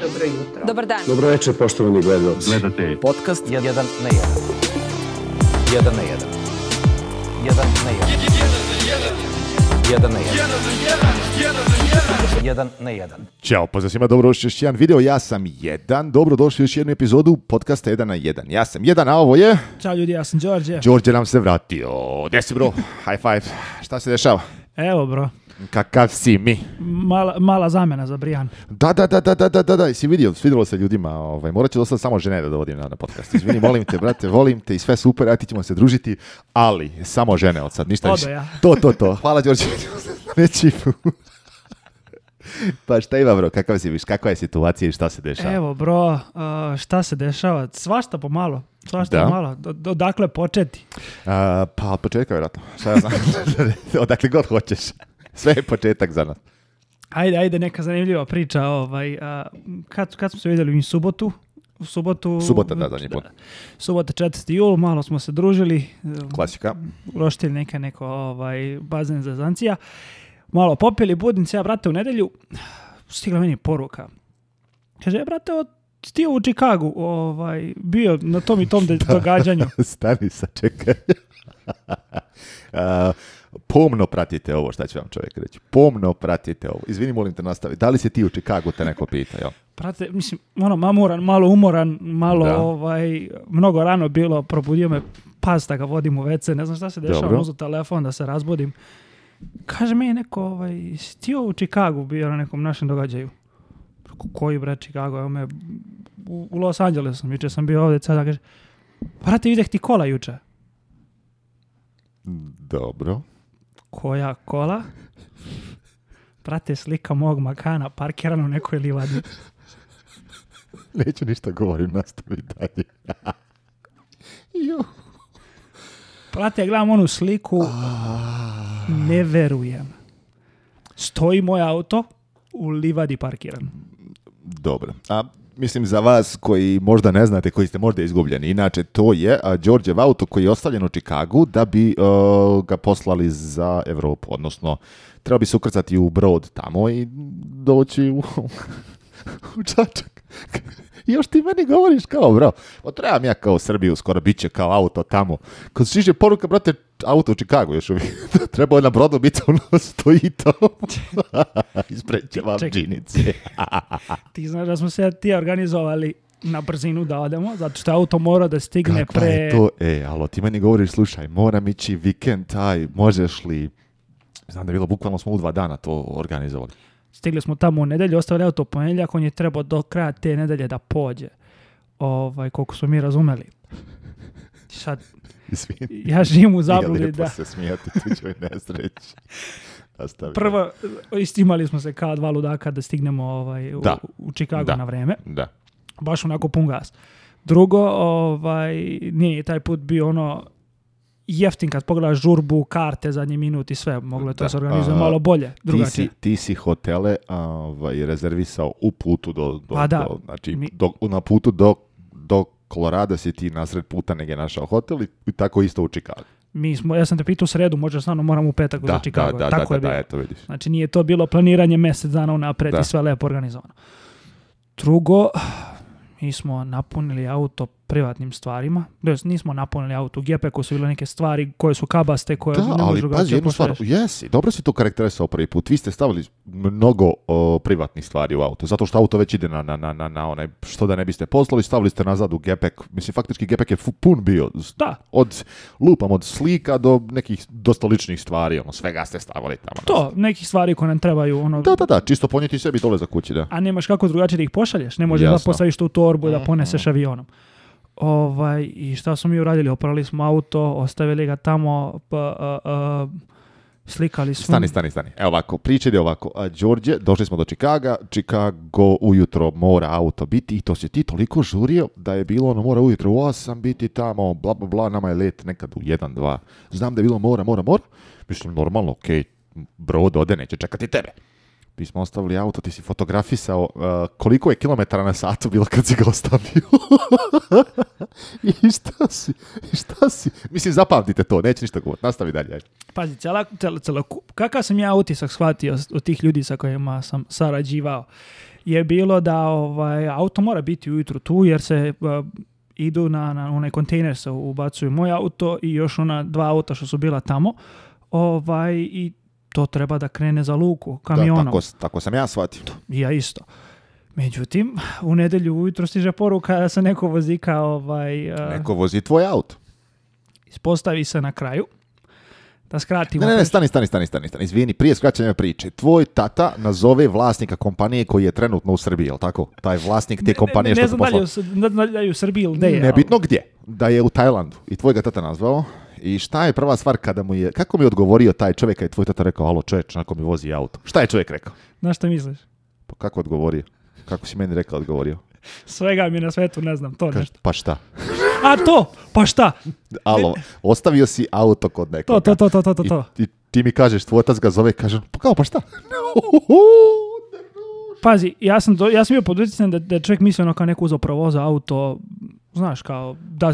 Dobro jutro. Dobar dan. Dobro večer, poštovani gledalci. Gledate podcast 1 na 1. 1 na 1. 1 na 1. 1 na 1. 1 na 1. 1 1. 1 1. na na Ćao, pozdrav svima, dobro došli još jedan video, ja sam 1. jedan, došli još jednu epizodu podcasta 1 na 1. Ja sam 1, a ovo je... Ćao ljudi, ja sam Đorđe. Đorđe nam se vratio. Gde si bro? High five. Šta se dešava? Evo bro, Kakav si mi? Mala, mala zamjena za Brijan. Da, da, da, da, da, da, da, da, jesi vidio, svidjelo se ljudima, ovaj, morat ću dosta samo žene da dovodim na, na podcast. Izvini, molim te, brate, volim te i sve super, ja ti ćemo se družiti, ali samo žene od sad, ništa više. Ja. To, to, to. Hvala, Đorđe. pa šta ima bro, kakav si viš, kakva je situacija i šta se dešava? Evo bro, uh, šta se dešava? Svašta pomalo, svašta da. malo Odakle početi? pa od početka vjerojatno, šta ja znam, odakle god hoćeš. Sve je početak za nas. Ajde, ajde, neka zanimljiva priča. Ovaj, kad, kad smo se vidjeli u subotu, u subotu... Subota, da, zadnji Subota, 4. jul, malo smo se družili. Klasika. Roštili neka neko ovaj, bazen za zancija. Malo popili, budim ja, brate, u nedelju. Stigla meni poruka. Kaže, ja, e, brate, od ti u Čikagu, ovaj, bio na tom i tom događanju. Stani sa čekaj. pomno pratite ovo, šta će vam čovjek reći. Pomno pratite ovo. Izvini, molim te nastavi. Da li se ti u Čikagu, te neko pita, jel? Prate, mislim, ono, mamuran, malo umoran, malo, da. ovaj, mnogo rano bilo, probudio me pas da ga vodim u WC, ne znam šta se dešava, uzu telefon da se razbudim. Kaže mi neko, ovaj, ti u Čikagu bio na nekom našem događaju? Koji bre Čikago? Evo me, u, u Los Angelesu, juče sam bio ovdje, sada kaže, prate, vidih ti kola juče. Dobro koja kola? Prate slika mog makana parkirana u nekoj livadi. Neću ništa govorim, nastavi dalje. Prate, gledam onu sliku, ne verujem. Stoji moj auto u livadi parkiran. Dobro. A mislim za vas koji možda ne znate, koji ste možda izgubljeni. Inače, to je Đorđev auto koji je ostavljen u Čikagu da bi e, ga poslali za Evropu, odnosno treba bi se ukrcati u brod tamo i doći u, u Čačak. I još ti meni govoriš kao, bro, pa trebam ja kao Srbiju, skoro bit će kao auto tamo. Kad siže poruka, brate, auto u Čikagu još uvijek. Trebao je na brodu biti ono stoji to. Ispreće vam džinice. ti znaš da smo se ti organizovali na brzinu da odemo, zato što auto mora da stigne Kakva pre... to? E, alo, ti meni govoriš, slušaj, moram ići vikend taj, možeš li... Znam da je bilo, bukvalno smo u dva dana to organizovali. Stigli smo tamo u nedelju, ostavili auto ponedjeljak, on je trebao do kraja te nedelje da pođe. Ovaj, koliko smo mi razumeli. Sad, ja živim u zabludi da... se smijati tuđoj Prvo, istimali smo se kao dva ludaka da stignemo ovaj, u, da. Chicago da. na vreme. Da. Baš onako pun gas. Drugo, ovaj, nije taj put bio ono jeftin kad pogledaš žurbu, karte, zadnji minut i sve. Moglo je to se organizuje malo bolje. Ti si, ti si hotele ovaj, rezervisao u putu do, do, pa znači na putu do, do Kolorada si ti nasred puta negdje našao hotel i, tako isto u Čikagu. Mi smo, ja sam te pitao u sredu, možda stvarno moram u petak da, u Čikagu, Da, da, tako da, je da, eto vidiš. Znači nije to bilo planiranje mjesec dana unapred i sve lepo organizovano. Drugo, mi smo napunili auto privatnim stvarima. Dakle, nismo napunili auto gepe koje su bile neke stvari koje su kabaste, koje da, ne ali pazi, jednu stvar, jesi, dobro si to karakterisao prvi put. Vi ste stavili mnogo privatnih stvari u auto, zato što auto već ide na, na, na, na onaj, što da ne biste poslali, stavili ste nazad u gepek. Mislim, faktički gepek je pun bio. Da. Od, lupam, od slika do nekih dosta ličnih stvari, ono, svega ste stavili tamo. To, nekih stvari koje nam trebaju, ono... Da, da, da, čisto ponijeti sebi dole za kući, da. A nemaš kako drugačije da ih pošalješ, ne možeš da postaviš u torbu i da mhm. poneseš mm. avionom. Ovaj, I šta smo mi uradili? Oprali smo auto, ostavili ga tamo, pa, slikali smo. Stani, stani, stani. Evo ovako, priča ide ovako. Đorđe, došli smo do Čikaga, Čikago ujutro mora auto biti i to si ti toliko žurio da je bilo ono mora ujutro u 8 biti tamo, bla, bla, bla, nama je let nekad u 1, 2. Znam da je bilo mora, mora, mora. Mislim, normalno, okej, okay, brod ode, neće čekati tebe mi smo ostavili auto, ti si fotografisao uh, koliko je kilometara na satu bilo kad si ga ostavio. I šta si, šta si? Mislim, zapamtite to, neće ništa govoriti, nastavi dalje. Pazi, cela, kakav sam ja utisak shvatio od tih ljudi sa kojima sam sarađivao, je bilo da ovaj, auto mora biti ujutru tu, jer se uh, idu na, na onaj kontejner se ubacuju moj auto i još ona dva auta što su bila tamo. Ovaj, I to treba da krene za luku, kamionom. Da, tako, tako sam ja shvatio. Ja isto. Međutim, u nedelju ujutro stiže poruka da se neko vozi kao ovaj... Eh, neko vozi tvoj auto. Ispostavi se na kraju. Da skratimo... Ne, ne, ne, stani, stani, stani, stani, Izvini, prije skraćanja priče. Tvoj tata nazove vlasnika kompanije koji je trenutno u Srbiji, jel tako? Taj vlasnik te kompanije ne, ne, što ne znam da je u Srbiji ili ne je. Nebitno gdje. Da je u Tajlandu. I tvoj ga tata nazvao i šta je prva stvar kada mu je, kako mi je odgovorio taj čovjek kad je tvoj tata rekao, alo čovjek, ako mi vozi auto. Šta je čovjek rekao? Na što misliš? Pa kako odgovorio? Kako si meni rekao odgovorio? Svega mi na svetu, ne znam, to nešto. Pa šta? A to, pa šta? Alo, ostavio si auto kod nekoga. To, to, to, to, to, to. I, ti mi kažeš, tvoj otac ga zove kaže, pa kao, pa šta? Pazi, ja sam, ja sam bio pod da, da čovjek mislio ono kao neko uzao provoza auto, znaš, kao da,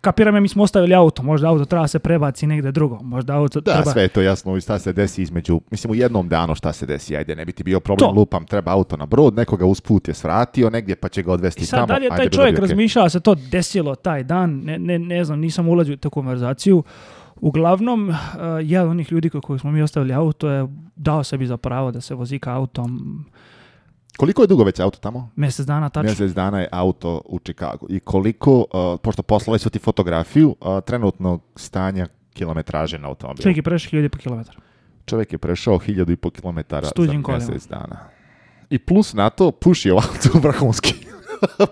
kapiram ja, mi smo ostavili auto, možda auto treba se prebaci negdje drugo, možda auto treba... Da, sve je to jasno, šta se desi između, mislim u jednom danu šta se desi, ajde, ne bi ti bio problem, to. lupam, treba auto na brod, nekoga usput je svratio negdje pa će ga odvesti tamo. I sad da li je taj ajde, čovjek razmišljao se to desilo taj dan, ne, ne, ne znam, nisam ulazio u tu konverzaciju, Uglavnom, uh, jedan od onih ljudi koji smo mi ostavili auto je dao sebi za pravo da se vozika autom koliko je dugo već auto tamo? Mjesec dana, tačno. Mjesec dana je auto u Čikagu. I koliko, uh, pošto poslali su ti fotografiju, uh, trenutnog stanja kilometraže na automobilu? Čovjek je prešao po kilometara. Čovjek je prešao po kilometara za mjesec dana. I plus na to pušio auto vrhunski.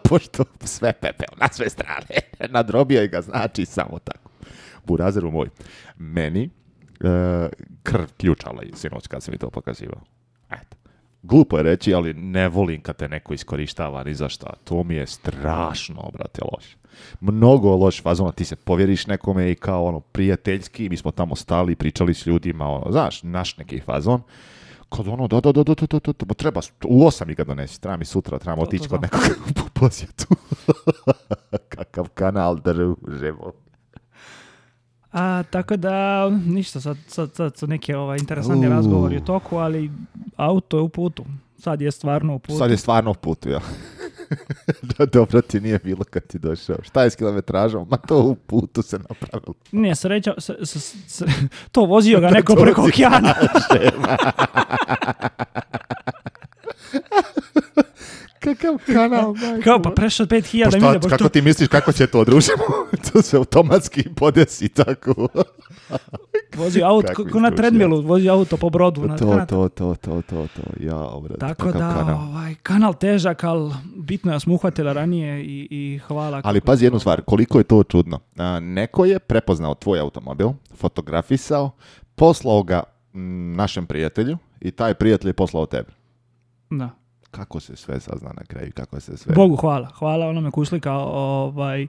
pošto sve pepeo na sve strane. Nadrobio i ga, znači samo tako. Burazeru moj, meni uh, krv ključala je sinoć kad sam mi to pokazivao. Eto. Glupo je reći, ali ne volim kad te neko iskorištava ni za šta. To mi je strašno, brate, loše. Mnogo loš fazon, ti se povjeriš nekome i kao ono prijateljski, mi smo tamo stali, pričali s ljudima, ono, znaš, naš neki fazon. Kad ono, da, da, da, da, da, treba, u osam ikad ga donesi, treba mi sutra, trebamo otići kod nekog posjetu. Kakav kanal drževo. A, tako da, ništa, sad, sad, sad su neke ovaj, interesantni razgovori u toku, ali auto je u putu. Sad je stvarno u putu. Sad je stvarno u putu, ja. dobro ti nije bilo kad ti došao. Šta je s kilometražom? Ma to u putu se napravilo. Nije, sreća, to vozio ga neko preko okijana Kakav kanal, e, Kao, pa prešao od 5000 pa, pa Kako ti misliš, kako će to družimo? to se automatski podesi tako. vozi auto, ko na treadmillu, vozi auto po brodu. Na to, to, to, to, to, to, ja, obrad. Tako da, kanal. ovaj, kanal težak, ali bitno ja smo uhvatila ranije i, i hvala. Ali pazi jednu stvar, koliko je to čudno. neko je prepoznao tvoj automobil, fotografisao, poslao ga našem prijatelju i taj prijatelj je poslao tebi. Da kako se sve sazna na kraju, kako se sve... Bogu hvala, hvala onome ko uslika, ovaj,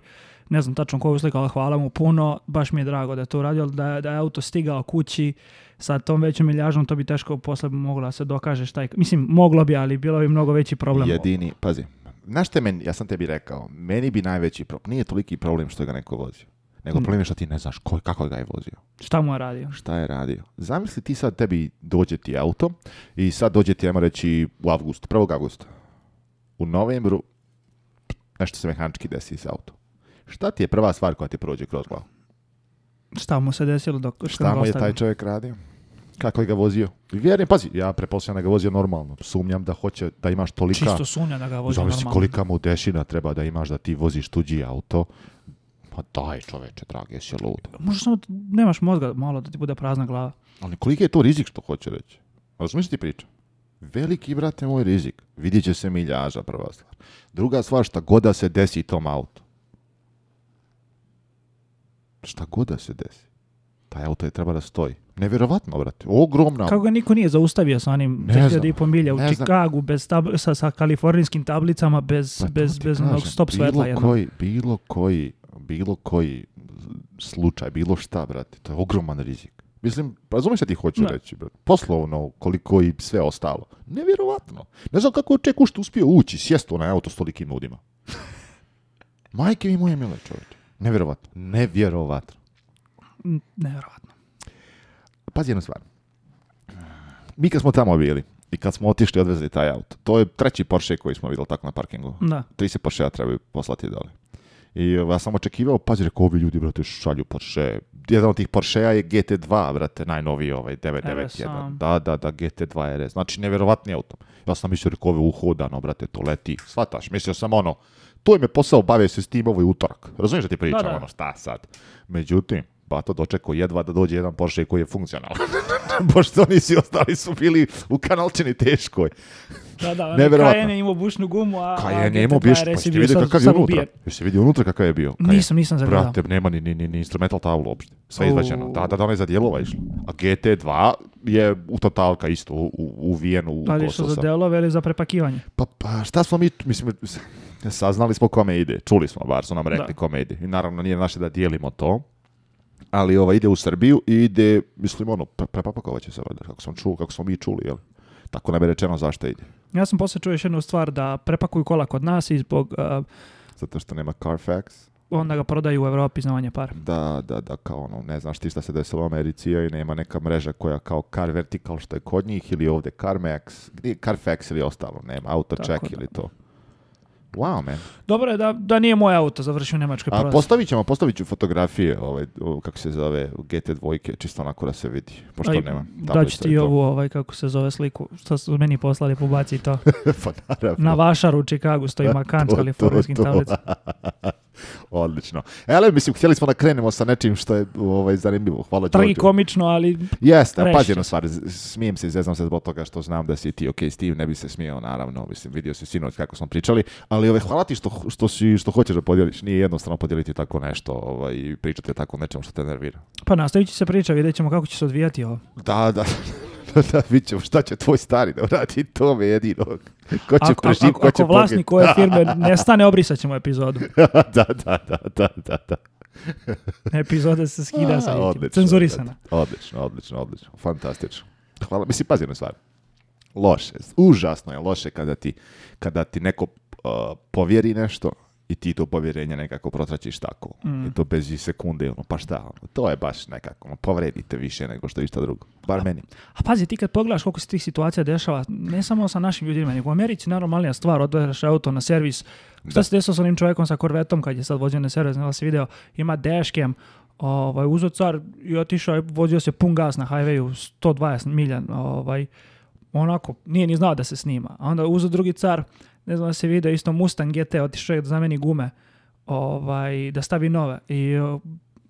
ne znam tačno ko je ali hvala mu puno, baš mi je drago da je to uradio, da, da je auto stigao kući sa tom većom miljažom, to bi teško posle moglo da se dokaže šta je, mislim, moglo bi, ali bilo bi mnogo veći problem. Jedini, pazi, znaš te meni, ja sam tebi rekao, meni bi najveći problem, nije toliki problem što ga neko vozio nego mm. problem je što ti ne znaš ko, kako ga je vozio. Šta mu je radio? Šta je radio? Zamisli ti sad tebi dođe ti auto i sad dođe ti, ajmo reći, u avgustu, 1. avgusta. U novembru nešto se mehanički desi s auto. Šta ti je prva stvar koja ti prođe kroz glavu? Šta mu se desilo dok... Šta mu je taj čovjek radio? Kako je ga vozio? Vjerujem, pazi, ja prepostavljam da ga vozio normalno. Sumnjam da hoće, da imaš tolika... Čisto sumnjam da ga vozio normalno. kolika mu dešina treba da imaš da ti voziš tuđi auto pa daj čoveče, dragi, jesi lud. Možda samo nemaš mozga malo da ti bude prazna glava. Ali koliki je to rizik što hoće reći? Razumiješ ti priča? Veliki, brate, moj rizik. Vidjet će se miljaža, prva stvar. Druga stvar, šta god da se desi tom auto. Šta god da se desi. Taj auto je treba da stoji. Nevjerovatno, brate. Ogromna. Kako ga niko nije zaustavio sa onim 2000 milja u ne bez sa, sa kalifornijskim tablicama, bez, pa bez, bez stop svetla. Bilo koji, bilo koji bilo koji slučaj, bilo šta, brate, to je ogroman rizik. Mislim, razumiješ šta ti hoću reći, brate? Poslovno, koliko i sve ostalo. Nevjerovatno. Ne znam kako je što uspio ući, sjesto na auto s tolikim ljudima. Majke mi moje mile, čovječe. Nevjerovatno. Nevjerovatno. Mm, nevjerovatno. Pazi jednu stvar. Mi kad smo tamo bili, i kad smo otišli odvezli taj auto. To je treći Porsche koji smo vidjeli tako na parkingu. Da. Tri se Porsche trebaju poslati dole. I ja sam očekivao, pađe, rekao, ovi ljudi, brate, šalju Porsche. Jedan od tih poršeja je GT2, brate, najnoviji ovaj, 991. Da, da, da, GT2 RS. E. Znači, nevjerovatni auto. Ja sam mislio, rekao, ovo uhodano, brate, to leti. Svataš, mislio sam ono, to im je posao, bave se s tim ovaj utorak. Razumiješ da ti pričam, ono, šta sad? Međutim, Bato dočekao jedva da dođe jedan Porsche koji je funkcionalan. oni svi ostali su bili u kanalčini teškoj. Da, da, Kajen je imao bušnu gumu, a... Kajen je imao bušnu, pa jeste vidio kakav je unutra. Jeste vidio unutra kakav je bio. Kajen. Nisam, nisam zagledao. Brate, nema ni, ni, ni instrumental tablu uopšte. Sve izvađeno. Da, da, da, ona je za dijelova išla. A GT2 je u totalka isto, u, u Vijenu. Da za dijelova ili za prepakivanje? Pa, pa šta smo mi, mislim, saznali smo kome ide. Čuli smo, bar su nam rekli kome ide. I naravno nije naše da dijelimo to ali ova ide u Srbiju i ide, mislim, ono, prepapakovat će se, valjda, kako, sam čuo, kako smo mi čuli, jel? Tako nam je rečeno zašto ide. Ja sam posle čuo još jednu stvar da prepakuju kola kod nas i zbog... Zato što nema Carfax? Onda ga prodaju u Evropi za manje par. Da, da, da, kao ono, ne znaš ti šta se desilo u Americi i nema neka mreža koja kao Car Vertical što je kod njih ili ovdje Carmax, gdje Carfax ili ostalo, nema, auto check ili to. Wow, man. Dobro je da, da nije moj auto završio u Njemačkoj A postavit ćemo, postavit ću fotografije, ovaj, kako se zove, gt dvojke čisto onako da se vidi, pošto Aj, nema. Da ću ti ovu, ovaj, kako se zove sliku, što su meni poslali, pobaci to. pa naravno. Na Vašaru u Čikagu stoji Makant, kalifornijskim tablicama. Odlično. Ele, mislim, htjeli smo da krenemo sa nečim što je ovaj, zanimljivo. Hvala Đorđe. komično ali... Jeste, Pa jednu stvar, smijem se i se zbog toga što znam da si ti ok Steve, ne bi se smijao, naravno, mislim, vidio si sinoć kako smo pričali, ali ove, ovaj, hvala ti što, što, si, što hoćeš da podijeliš. Nije jednostavno podijeliti tako nešto ovaj, i pričati tako nečemu što te nervira. Pa nastavit će se priča, vidjet ćemo kako će se odvijati ovo. Da, da. da, vidit ćemo šta će tvoj stari da uradi, to me jedino. Ko će ako, ko će vlasnik ove firme nestane, obrisat ćemo epizodu. da, da, da, da, da, da. Epizoda se skida A, sa odlično, cenzurisana. Odlično, odlično, odlično, fantastično. Hvala, mislim, pazi na stvar. Loše, užasno je loše kada ti, kada ti neko uh, povjeri nešto, i ti to povjerenje nekako protračiš tako. Mm. I to bez i sekunde, ono, pa šta, ono, to je baš nekako, ono, povredite više nego što išta drugo. Bar a, meni. A pazi, ti kad pogledaš koliko se tih situacija dešava, ne samo sa našim ljudima, nego u Americi, najnormalnija stvar, odveš auto na servis, šta se desilo sa onim čovjekom sa korvetom kad je sad vođen na servis, ne se video, ima deškem, ovaj, uzo car i otišao, vozio se pun gas na highwayu, 120 miljan, ovaj, onako, nije ni znao da se snima. A onda uzo drugi car, ne znam da se vidio isto Mustang GT, otišao je da zameni gume, ovaj, da stavi nove. I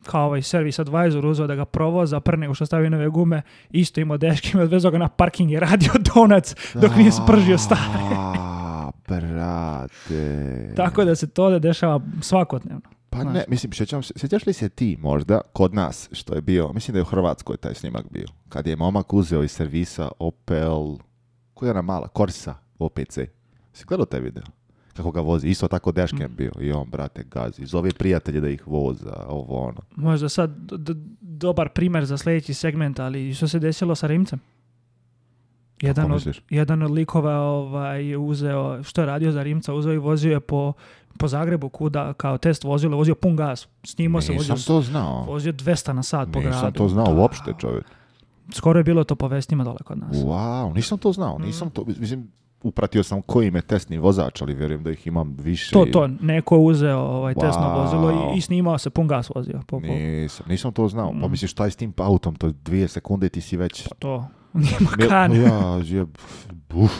kao ovaj servis advisor uzeo da ga provoza prne nego što stavi nove gume, isto imao deške, imao odvezao ga na parking i radio donac dok nije spržio stare. Brate. Tako da se to da dešava svakodnevno. Pa ne, mislim, sjećam, sjećaš li se ti možda kod nas što je bio, mislim da je u Hrvatskoj taj snimak bio, kad je momak uzeo iz servisa Opel, koja je ona mala, Corsa, OPC. Si gledao taj video? Kako ga vozi? Isto tako Dashcam mm. bio. I on, brate, gazi. Zove prijatelje da ih voza. Ovo ono. Možda sad dobar primjer za sljedeći segment, ali što se desilo sa Rimcem? Jedan od, jedan od likova ovaj, uzeo, što je radio za Rimca, uzeo i vozio je po, po Zagrebu kuda kao test vozilo, vozio pun gas, snimao se, vozio, to znao. vozio 200 na sat po gradu. Nisam to znao uopšte čovjek. Skoro je bilo to po vestima dole kod nas. Wow, nisam to znao, nisam to, mislim, upratio sam koji me testni vozač, ali vjerujem da ih imam više. To, to, neko je uzeo ovaj wow. tesno vozilo i, i snimao se, pun gas vozio. Po, po. Nisam, nisam to znao. Pa mm. Pa misliš, šta je s tim autom, to je dvije sekunde i ti si već... Pa to, makan. Ja, je, buf,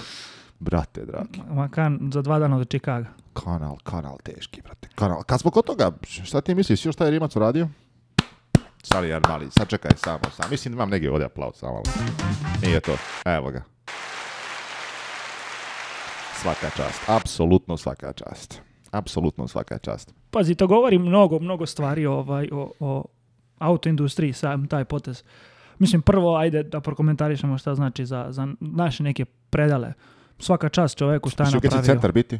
brate, dragi. Makan, za dva dana od Čikaga. Kanal, kanal, teški, brate, kanal. Kad smo kod toga, šta ti misliš, još šta je Rimac uradio? Sali, jedan mali, sačekaj samo, sam. Mislim da imam negdje ovdje aplauz, samo. Nije to, evo ga svaka čast. Apsolutno svaka čast. Apsolutno svaka čast. Pazi, to govori mnogo, mnogo stvari ovaj, o, o autoindustriji, sam taj potez. Mislim, prvo, ajde da prokomentarišemo šta znači za, za naše neke predale. Svaka čast čovjeku šta je napravio. Mislim, centar biti?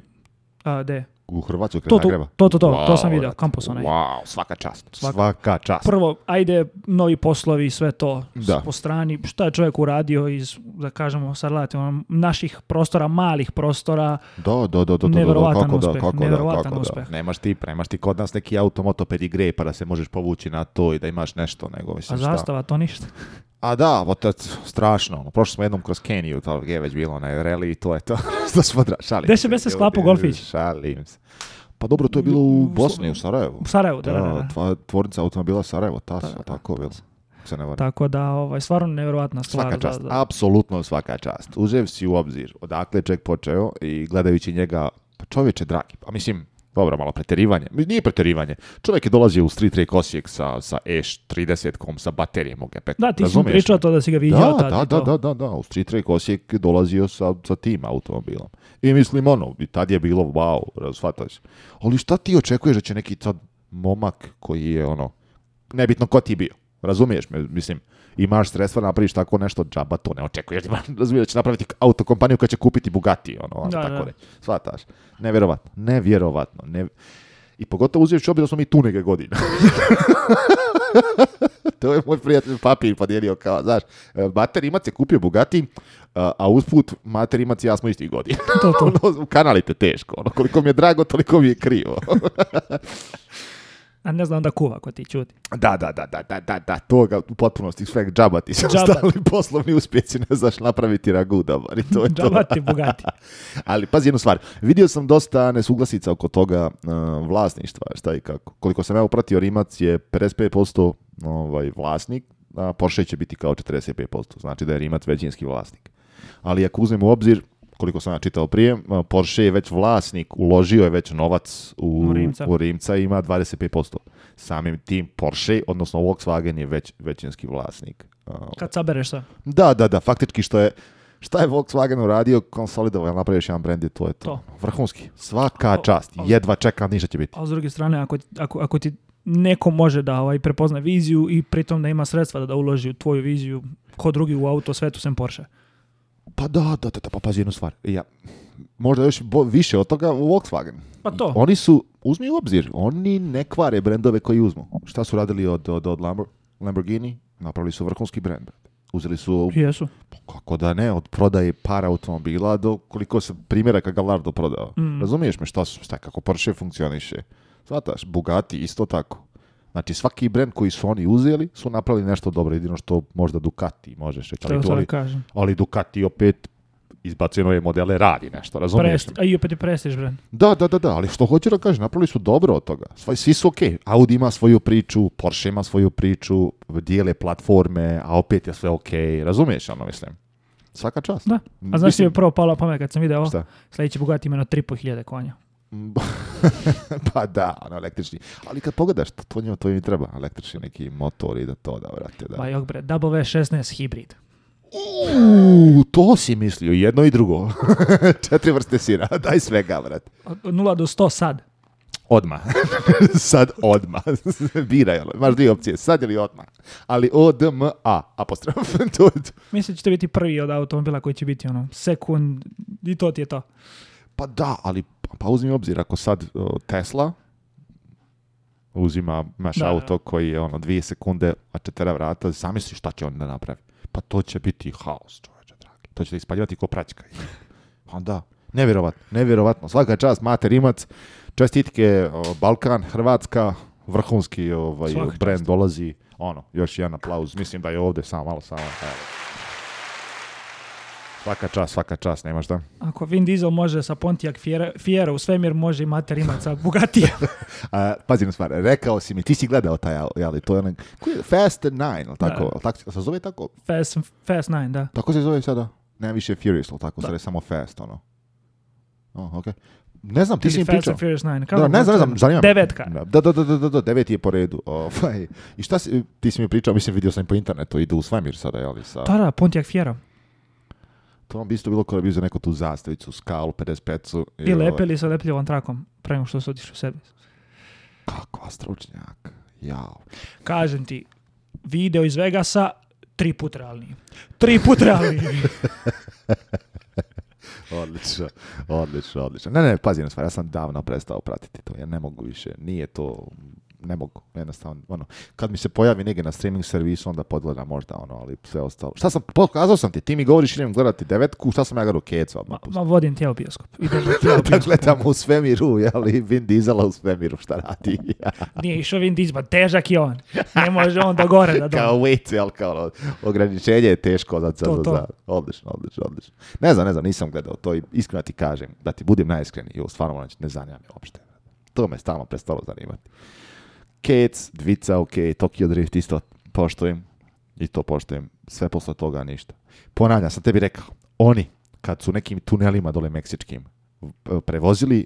A, de u Hrvatskoj kraj to, Zagreba? To, to, to, wow, to sam vidio, kampus onaj. Wow, svaka čast, svaka, svaka čast. Prvo, ajde, novi poslovi, i sve to da. po strani. Šta je čovjek uradio iz, da kažemo, sad gledajte, ono, naših prostora, malih prostora. Da, da, da, da, nevjerovatan kako uspeh, da, kako da, kako Da. Nemaš ti, nemaš ti kod nas neki i grej, pa da se možeš povući na to i da imaš nešto, nego mislim A zastava, šta? to ništa. A da, otac, strašno. Ono, prošli smo jednom kroz Keniju, to je već bilo na i to je to. Da smo se se sklapao golfić? Šalim se. Pa dobro, to je bilo u Bosni, u Sarajevu. U Sarajevu, da, da, da. Tvornica automobila Sarajevo, ta tako bilo. ne tako da, ovaj, stvarno nevjerojatna stvar. Svaka čast, da, da. apsolutno svaka čast. Uzev si u obzir odakle je ček počeo i gledajući njega, pa čovječe dragi, pa mislim, dobro, malo pretjerivanje. Nije pretjerivanje. Čovjek je dolazio u Street Rake Osijek sa, sa Eš 30-kom, sa baterijem u gp Da, ti si pričao to da si ga vidio da, Da, da, da, da, U Street Rake Osijek je dolazio sa, sa tim automobilom. I mislim, ono, i tad je bilo, wow, razfataš. Ali šta ti očekuješ da će neki sad momak koji je, ono, nebitno ko ti bio, Razumiješ me, mislim, imaš sredstva, napraviš tako nešto, džaba to ne očekuješ. Razumiješ da će napraviti autokompaniju koja će kupiti Bugatti, ono, ono tako da. reći. Svataš. Nevjerovatno, nevjerovatno. Ne... I pogotovo uzivajući obzir da smo mi tu neke godine. to je moj prijatelj papi podijelio kao, znaš, e, Mater Imac je kupio Bugatti, a usput Mater Imac i ja smo istih godina. to, to. Ono, kanalite teško, ono, koliko mi je drago, toliko mi je krivo. A ne znam onda kuva ko ti čudi. Da, da, da, da, da, da, to u potpunosti sve džaba ti se ostali poslovni uspjeci, ne znaš napraviti ragu da to je Ali pazi jednu stvar, vidio sam dosta nesuglasica oko toga e, vlasništva, šta i kako. Koliko sam ja upratio, Rimac je 55% ovaj, vlasnik, a Porsche će biti kao 45%, znači da je Rimac većinski vlasnik. Ali ako uzmemo u obzir, koliko sam ja čitao prije, e, Porsche je već vlasnik, uložio je već novac u, u, Rimca. u Rimca i ima 25%. Samim tim Porsche, odnosno Volkswagen je već, većinski vlasnik. E, Kad sabereš sa? Da, da, da, faktički što je, šta je Volkswagen uradio, konsolidovao je napravio jedan brand i to je to. Vrhunski. Svaka čast. Jedva čekam, ništa će biti. A s druge strane, ako, ako, ako ti neko može da ovaj, prepozna viziju i pritom da ima sredstva da, da uloži u tvoju viziju, ko drugi u auto svetu sem Porsche. Pa da, da, da, pa pazi jednu stvar. Ja, možda još bo, više od toga Volkswagen. Pa to. Oni su, uzmi u obzir, oni ne kvare brendove koji uzmu. Šta su radili od, od, od Lamborghini? Napravili su vrhunski brend. Uzeli su... Pa kako da ne, od prodaje para automobila do koliko se primjera Gallardo prodao. Mm. Razumiješ me šta, su, šta kako Porsche funkcioniše. Svataš, Bugatti isto tako. Znači svaki brend koji su oni uzeli su napravili nešto dobro, jedino što možda Ducati možeš reći, ali, to, ali, ali Ducati opet izbacuje nove modele, radi nešto, razumiješ? a i opet je prestiž brend. Da, da, da, da, ali što hoću da kažem, napravili su dobro od toga. Svoj, svi su okej. Okay. Audi ima svoju priču, Porsche ima svoju priču, dijele platforme, a opet je sve ok, okay. razumiješ, ono mislim. Svaka čast. Da, a znaš ti je prvo palo pamet kad sam video ovo? Sljedeći Bugatti ima na 3.500 konja. pa da, ono električni. Ali kad pogledaš, to njima to im treba, električni neki motor i da to da vrate. Da. Pa jok bre, W16 hibrid. Uuu, to si mislio, jedno i drugo. Četiri vrste sira, daj svega, vrat. Od 0 do 100 sad. Odma. sad odma. Biraj, ono, imaš dvije opcije, sad ili odma. Ali odma A, apostrof. to, da će biti prvi od automobila koji će biti ono, sekund, i to ti je to. Pa da, ali pa uzmi obzir, ako sad Tesla uzima naš auto koji je ono dvije sekunde, a četira vrata, zamisli šta će on da napravi. Pa to će biti haos, čovječe, dragi. To će ispaljivati ko praćka. Onda, pa nevjerovatno, nevjerovatno. Svaka čast, Mater Imac, čestitke, Balkan, Hrvatska, vrhunski ovaj, brand dolazi. Ono, još jedan aplauz. Mislim da je ovdje, samo malo, samo. Svaka čas, svaka čas, nema šta. Ako Vin Diesel može sa Pontiac Fiera, Fiera u svemir, može i mater imat sa Bugatija. A, pazi na stvar, rekao si mi, ti si gledao taj, ali to je onaj, Fast Nine, ili tako? Da. tako se zove tako? Fast, Fast Nine, da. Tako se zove sada? Ne više Furious, ili tako? Da. Sada je samo Fast, ono. Oh, okay. Ne znam, ti si mi pričao. Fast Furious 9. da, ne znam, ne znam, zanima Devetka. Da, da, da, da, da, deveti je po redu. Ovaj. I šta si, ti si mi pričao, mislim, vidio sam po internetu, idu u svemir sada, jel? Sa... Da, da, Pontiac Fiera. To bi isto bilo kada bi uzeo neku tu zastavicu, skalu, 55-cu. I, I ovaj. lepili sa lepljivom trakom, prema što se otišu u sebi. Kako stručnjak, jao. Kažem ti, video iz Vegasa, tri put realniji. Tri put realniji. odlično, odlično, odlično. Ne, ne, pazi na stvar, ja sam davno prestao pratiti to, ja ne mogu više, nije to ne mogu, jednostavno, ono, kad mi se pojavi negdje na streaming servisu, onda podgledam možda, ono, ali sve ostalo. Šta sam, pokazao sam ti, ti mi govoriš, idem gledati devetku, šta sam ja gledao keca odmah. Ma, ma, vodim te u bioskop. Idem u svemiru, jeli, Vin u svemiru, šta radi. Nije išao Vin Diesel, težak je on. Ne može on da gore da dobro. kao wait, jel, kao ono, ograničenje je teško, za, za, za, odlično, odlično, odlično. Ne znam, ne znam, nisam gledao to i iskreno ti kažem, da ti budem najiskreniji, stvarno ne zanima me uopšte. To me stalno prestalo zanimati. Kec, dvica, ok, Tokyo Drift isto poštujem i to poštujem. Sve posle toga ništa. Ponavljam, sam tebi rekao, oni kad su nekim tunelima dole meksičkim e, prevozili e,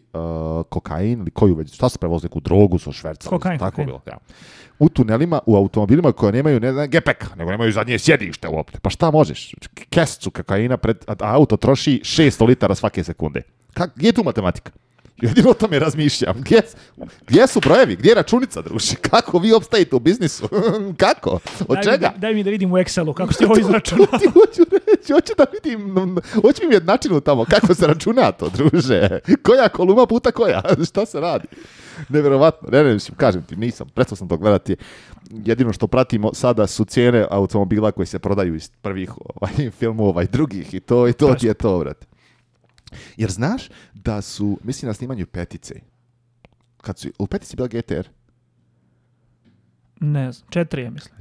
kokain ili koju već, šta su prevozili, neku drogu su švercali, tako bilo. U tunelima, u automobilima koje nemaju ne znam, gepek, nego nemaju zadnje sjedište uopće. Pa šta možeš? Kescu kokaina pred, a auto troši 600 litara svake sekunde. Kak, gdje je tu matematika? Jedino o tome razmišljam. Gdje, gdje su brojevi? Gdje je računica, druži? Kako vi obstajite u biznisu? kako? Od daj čega? Mi, daj mi da vidim u Excelu kako ste ovo izračunali. hoću reći, da vidim, hoću mi jednačinu tamo. Kako se računa to, druže? Koja koluma puta koja? Šta se radi? Neverovatno. Ne, ne, mislim, kažem ti, nisam. Prestao sam to gledati. Jedino što pratimo sada su cijene automobila koji se prodaju iz prvih ovaj, filmova i drugih i to, i to pa je to, brate. Jer znaš da su, mislim na snimanju petice, kad su, u petici bila GTR? Ne znam, četiri je mislim.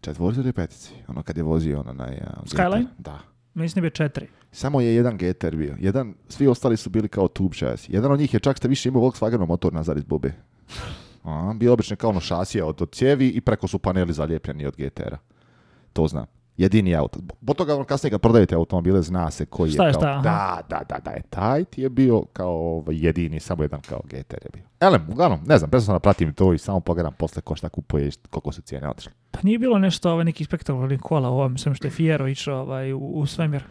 petici, ono kad je vozio ono na... Skyline? Da. Mislim je četiri. Samo je jedan GTR bio. Jedan, svi ostali su bili kao tube šasi. Jedan od njih je čak ste više imao Volkswagenov motor nazad iz bube. A, bio obično kao ono šasija od, od cijevi i preko su paneli zalijepljeni od GTR-a. To znam jedini auto. po toga on kasnije kad prodajete automobile zna se koji je, kao, Da, da, da, da, je taj ti je bio kao ovaj, jedini, samo jedan kao GTR je bio. Elem, uglavnom, ne znam, da pratim to i samo pogledam posle ko šta kupuje i koliko su cijene otišle. Pa nije bilo nešto ovaj, neki spektakularni kola u ovom, mislim što je Fiero išao ovaj, u, u svemir.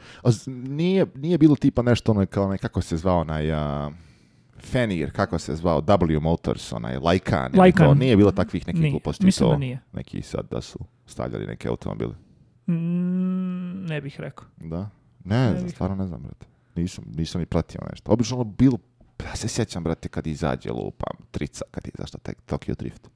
Nije, nije bilo tipa nešto ono kao, kako se zvao onaj... Fenir, kako se zvao, W Motors, onaj, Lycan, Lycan. Nije bilo takvih nekih gluposti. Mislim da nije. Neki sad da su stavljali neke automobile. Mm, ne bih rekao. Da? Ne, stvarno ne znam, brate. Nisam, nisam ni pratio nešto. Obično ono bilo, ja se sjećam, brate, kad izađe lupam, trica, kad zašto tek Tokyo Drift.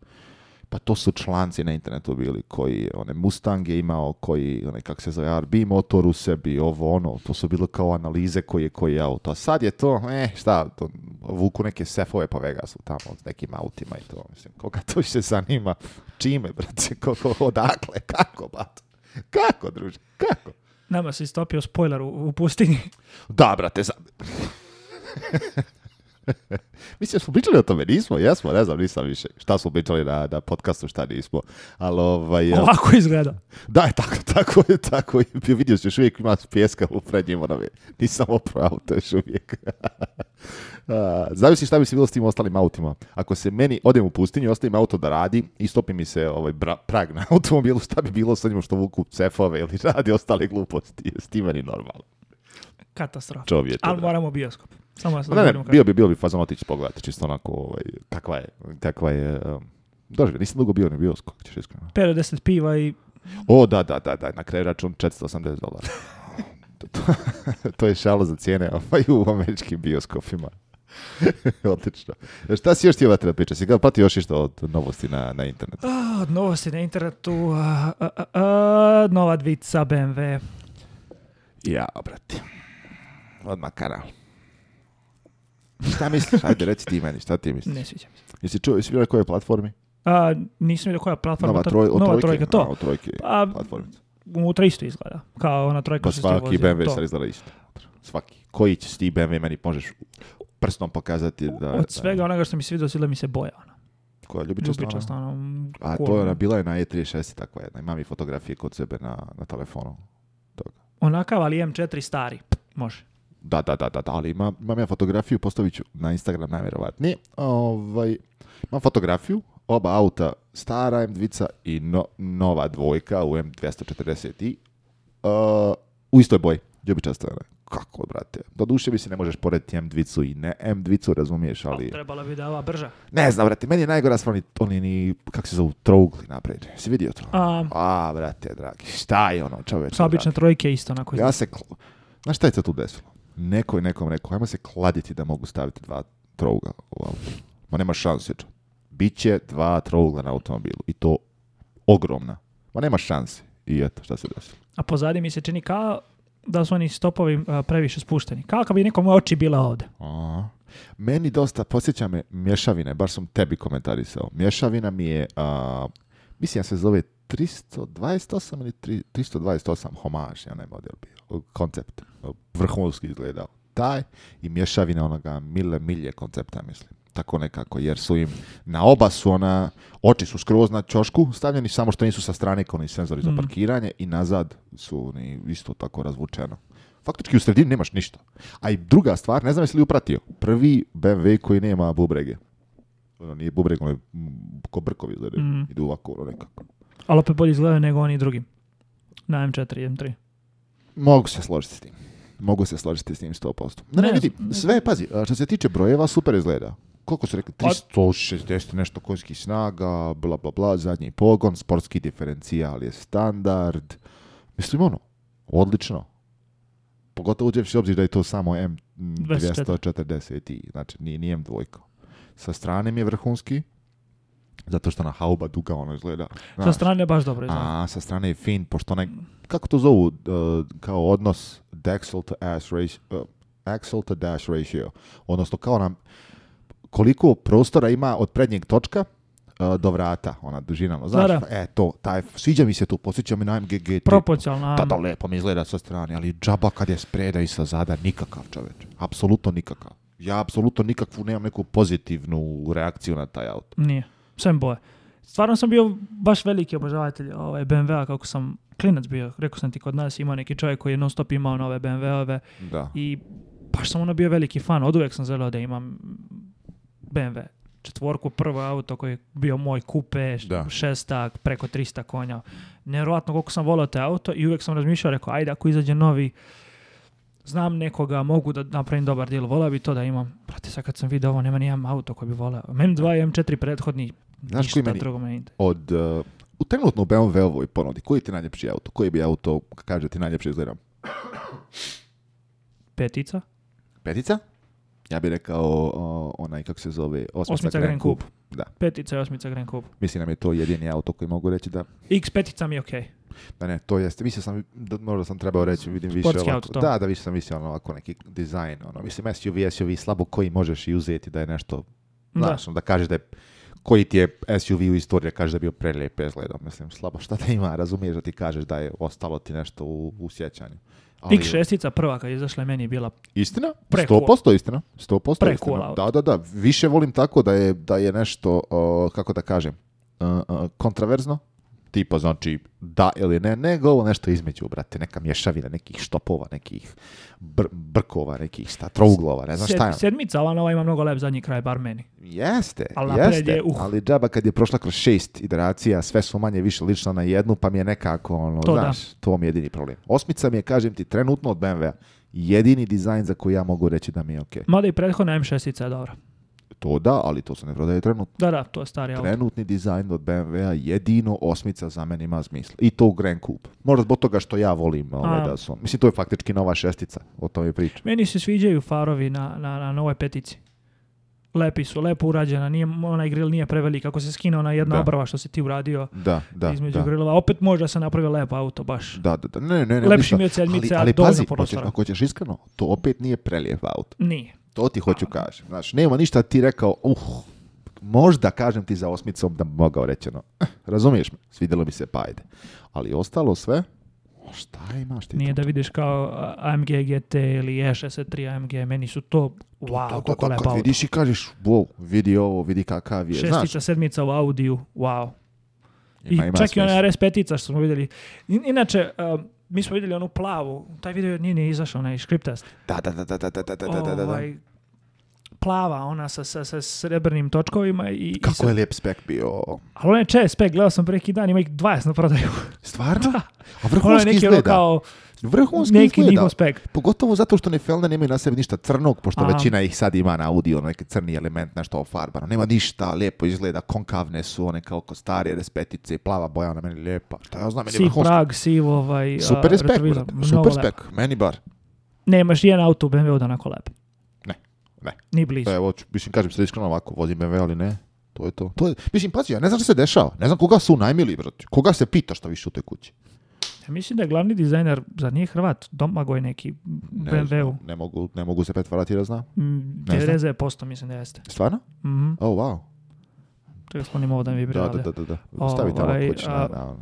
Pa to su članci na internetu bili koji, one Mustang je imao, koji, onaj, kak se zove, RB motor u sebi, ovo, ono, to su bilo kao analize koji je koji je auto. A sad je to, eh, šta, to, vuku neke sefove po Vegasu tamo s nekim autima i to, mislim, koga to se zanima, čime, brate, kako, odakle, kako, bato. Kako, druže? Kako? Nama se istopio spoiler u, u pustinji. Da, brate, za... Mislim, smo pričali o tome, nismo, jesmo, ne znam, nisam više. Šta smo pričali na, na podcastu, šta nismo. Ali, ovaj, Ovako izgleda. Da, tako, tako, tako. Vidio se još uvijek ima pjeska u prednjim mi. Ono, nisam opravo, to još uvijek. Zavisi šta bi se bilo s tim ostalim autima. Ako se meni, odem u pustinju, ostavim auto da radi i stopi mi se ovaj, bra, prag na automobilu, šta bi bilo sa njima što vuku cefove ili radi ostale gluposti. S tim normalno. Katastrofa. Ali moramo bioskop. Samo da pa ne, ne, bio bi, bio bi fazon otići pogledati, čisto onako, ovaj, kakva je, kakva je, um, doživio, nisam dugo bio ni bio, skok ćeš iskreno. 50 piva i... O, da, da, da, da, na kraju račun 480 dolara. to je šalo za cijene ovaj, u američkim bioskopima. Odlično. E, šta si još pa ti i priča? Si ga pati još išto od novosti na, na internetu? A, od novosti na internetu, a, nova dvica BMW. Ja, obrati... Odmah kanal. Šta misliš? Ajde, reci ti meni, šta ti misliš? Ne sviđa mi se. Jesi čuo, jesi na kojoj platformi? A, nisam vidio koja platforma. Nova, troj, nova trojka, to. A, o trojke, a, pa, platformica. Unutra isto izgleda, kao ona trojka pa svaki vozi, BMW sad izgleda isto. Svaki. Koji će ti BMW meni možeš prstom pokazati da... Od svega da, onoga što mi se vidio, sviđa mi se boja ono. ona. Koja Ljubiča ona. A to je ona, bila je na E36 takva jedna. Imam i fotografije kod sebe na, na telefonu. Toga. Onakav, ali M4 stari. Može. Da, da, da, da, da, ali imam, imam ja fotografiju, postavit ću na Instagram najvjerovatnije. Ovaj, imam fotografiju, oba auta, stara M2 i no, nova dvojka u M240 i e, u istoj boji, ljubičasta kako, brate? Doduše mi se ne možeš porediti m 2 i ne m 2 razumiješ, pa, ali... trebala bi da ova brža. Ne znam, brate, meni je najgora oni, ni, kak se zovu, trougli napred. Si vidio to? A, A brate, dragi, šta je ono, čoveče? Obične trojke isto, onako. Ja se... Znaš šta je se tu desilo? Neko je nekom rekao, ajmo se kladiti da mogu staviti dva trouga u auto. Ma nema šanse. Biće dva trougla na automobilu i to ogromna. Ma nema šanse. I eto, šta se desilo. A pozadi mi se čini kao da su oni stopovi e, previše spušteni. Kako bi nekom oči bila ovdje. Meni dosta, posjeća me mješavine, baš sam tebi komentarisao. Mješavina mi je, mislim ja se zove 328 ili 3, 328 homaž, ja ne koncept. Vrhunski izgledao taj i mješavina onoga mile milje koncepta, mislim. Tako nekako, jer su im na oba su ona, oči su skroz na čošku stavljeni, samo što nisu sa strane kao ni senzori za mhm. parkiranje i nazad su oni isto tako razvučeno. Faktički u sredini nemaš ništa. A i druga stvar, ne znam jesi li upratio, prvi BMW koji nema bubrege. Ono, nije bubreg, ono je mm, ko brkovi, mhm. idu ovako, ono nekako. Ali opet bolje izgledaju nego oni drugi. Na M4 M3. Mogu se složiti s tim. Mogu se složiti s tim 100%. posto. ne, vidi, sve, pazi, što se tiče brojeva, super izgleda. Koliko su rekli? 360 pa- nešto konjskih snaga, bla, bla, bla, zadnji pogon, sportski diferencijal je standard. Mislim, ono, odlično. Pogotovo u obzir da je to samo M240, znači nije, nije M2. Sa strane mi je vrhunski, zato što na hauba duga ono izgleda. sa strane je baš dobro izgleda. A, sa strane je fin, pošto onaj, kako to zovu, e, kao odnos dexel to ass ratio, e, axle to dash ratio, odnosno kao nam koliko prostora ima od prednjeg točka e, do vrata, ona dužina, znaš, e to, taj, sviđa mi se tu, posjeća mi na MGG. Proporcionalno. Da, da, lepo mi izgleda sa strane, ali džaba kad je spreda i sa zada, nikakav čoveč, apsolutno nikakav. Ja apsolutno nikakvu, nemam neku pozitivnu reakciju na taj auto. Nije boje. Stvarno sam bio baš veliki obožavatelj ovaj, BMW-a kako sam klinac bio. Rekao sam ti kod nas ima neki čovjek koji je non stop imao nove BMW-ove. Da. I baš sam ono bio veliki fan. Od uvijek sam želeo da imam BMW četvorku, prvo auto koji je bio moj kupe, da. šestak, preko 300 konja. Nevjerojatno koliko sam volio te auto i uvijek sam razmišljao, rekao, ajde ako izađe novi, znam nekoga, mogu da napravim dobar dil, volio bi to da imam. Brate sad kad sam vidio ovo, nema nijedan auto koji bi volio. M2 M4 prethodni, Znaš koji drugo meni Od, eh, u trenutno u BMW-ovoj ponudi, koji ti najljepši auto? Koji bi auto, kaže ti najljepše izgleda? Petica. Petica? Ja bih rekao onaj, kako se zove, osmica, osmica Grand, Coupe. Da. Petica i osmica Grand Coupe. Mislim nam je to jedini auto koji mogu reći da... X petica mi je okej. Okay. Da ne, to jeste. Mislio sam, da, možda sam trebao reći, vidim više da, da više sam mislio ono ovako neki dizajn. Ono. Mislim, SUV, SUV slabo koji možeš i uzeti da je nešto... Da. Ono, da kažeš da je koji ti je SUV u istoriji, kaže da je bio prelijep izgledao, mislim, slabo šta da ima, razumiješ da ti kažeš da je ostalo ti nešto u, u sjećanju. Ali... šestica prva kad je izašla meni je bila Istina, prekula. 100% istina, 100% istina. Da, da, da, više volim tako da je, da je nešto, kako da kažem, uh, kontraverzno, tipa, znači, da ili ne, nego ovo nešto između, brate, neka mješavina nekih štopova, nekih brkova, nekih sta, trouglova, ne znam šta je. Ono. Sedmica, ali ova ima mnogo lep zadnji kraj, bar meni. Jeste, ali jeste, je, uh. ali džaba kad je prošla kroz šest iteracija, sve su manje više lično na jednu, pa mi je nekako, ono, to znaš, to mi je jedini problem. Osmica mi je, kažem ti, trenutno od BMW-a jedini dizajn za koji ja mogu reći da mi je okej. Okay. Mada i prethodna M6-ica je dobra to da, ali to se ne prodaje trenutno. Da, da, to je stari auto. Trenutni dizajn od BMW-a jedino osmica za mene ima smisla. I to u Grand Coupe. Možda zbog toga što ja volim ovaj, da su... Mislim, to je faktički nova šestica, o tome priča. Meni se sviđaju farovi na, na, na petici. Lepi su, lepo urađena, nije, onaj grill nije prevelik. Ako se skine ona jedna da. što si ti uradio da, da, između da. grilova, opet možda se napravi lepo auto baš. Da, da, da. Ne, ne, ne, Lepši mi od sedmice, ali, ali, ali pazi, ako ćeš iskreno, to opet nije prelijep auto. Nije. To ti hoću kažem. Znaš, nema ništa ti rekao, uh, možda kažem ti za osmicom da mogao rečeno. ono, eh, razumiješ me, svidjelo mi se, pa ajde. Ali ostalo sve, šta imaš ti? Nije da vidiš kao AMG GT ili E63 AMG, meni su to wow, to, to, vidiš i kažeš, wow, vidi ovo, vidi kakav je. Šestica, sedmica u Audiju, wow. Ima, I čak i ona RS ica što smo vidjeli. Inače, um, mi smo vidjeli onu plavu, taj video nije ni izašao, onaj škriptast. Da, da, da, da, da, da, da, da, da. da, da. Ovaj, plava ona sa, sa, sa srebrnim točkovima i... Kako i sa... je lijep spek bio. Ali je čest spek, gledao sam preki dan, ima ih 20 na prodaju. Stvarno? da. A vrhunski ono ono izgleda. Ono kao, Vrhunski neki izgleda. Pogotovo zato što ne Felda nemaju na sebi ništa crnog, pošto većina ih sad ima na audio, ono, neki crni element, nešto ofarbano. Nema ništa, lijepo izgleda, konkavne su one kao starije respetice, plava boja na meni lijepa. Šta ja znam, meni si prag, si ovaj... Super uh, spek, eh, super spek, meni bar. Nemaš jedan auto u BMW da onako lepo. Ne, ne. Ni blizu. Evo, mislim, kažem se iskreno ovako, vozim BMW, ali ne. To je to. to je, mislim, pazi, ja ne znam što se dešava. Ne znam koga su najmili, brate. Koga se pita šta više u toj kući. Ja mislim da je glavni dizajner, za nije Hrvat, Domagoj neki, BMW-u. Ne, mogu, ne mogu se pretvarati da zna. Mm, posto, mislim da jeste. Stvarno? Mm -hmm. Oh, wow. Čekaj, sklonim ovo da mi vibre. Da, da, da, da. Ovaj, Stavite tamo kuć na, na,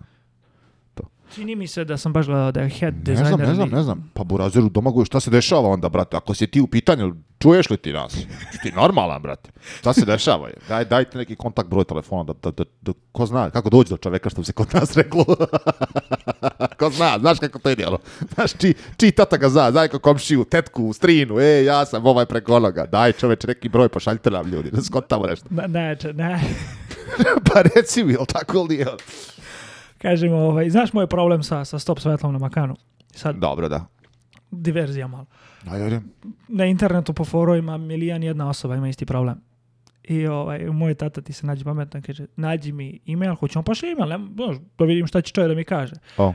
Čini mi se da sam baš gledao da je head ne designer. Ne znam, ne znam, ne znam. Pa Burazeru domaguju, šta se dešava onda, brate? Ako si ti u pitanju, čuješ li ti nas? Ti normalan, brate. Šta se dešava? Je? Daj, dajte neki kontakt broj telefona, da, da, ko zna kako dođe do čoveka što bi se kod nas reklo. ko zna, znaš kako to ide, ono. Znaš, či, či tata ga zna, znaj kako komšiju, tetku, strinu, e, ja sam ovaj preko onoga. Daj čoveče, neki broj, pošaljite nam ljudi, da skontamo nešto. ne, ne. pa reci mi, tako li Kažemo, ovaj, znaš moj problem sa, sa stop svetlom na Makanu? Sad, Dobro, da. Diverzija malo. Ajde. Na internetu po forojima milijan jedna osoba ima isti problem. I ovaj, moj tata ti se nađe pametno, kaže, nađi mi email, hoće on pošli email, mail da vidim šta će čovjek da mi kaže. O.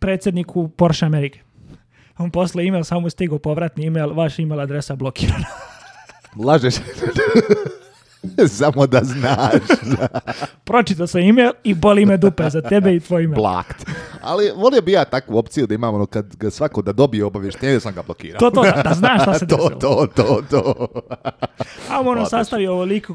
Predsjedniku Porsche Amerike. On posle email, samo stigao povratni email, vaš email adresa blokirana. Lažeš. Samo da znaš. Da. se sam ime i boli me dupe za tebe i tvoj ime. Plakt. Ali volio bi ja takvu opciju da imam ono kad ga svako da dobije obavještenje sam ga blokirao. To, to, da, da znaš šta se desilo. to, to, to, to. A ono sastavi liku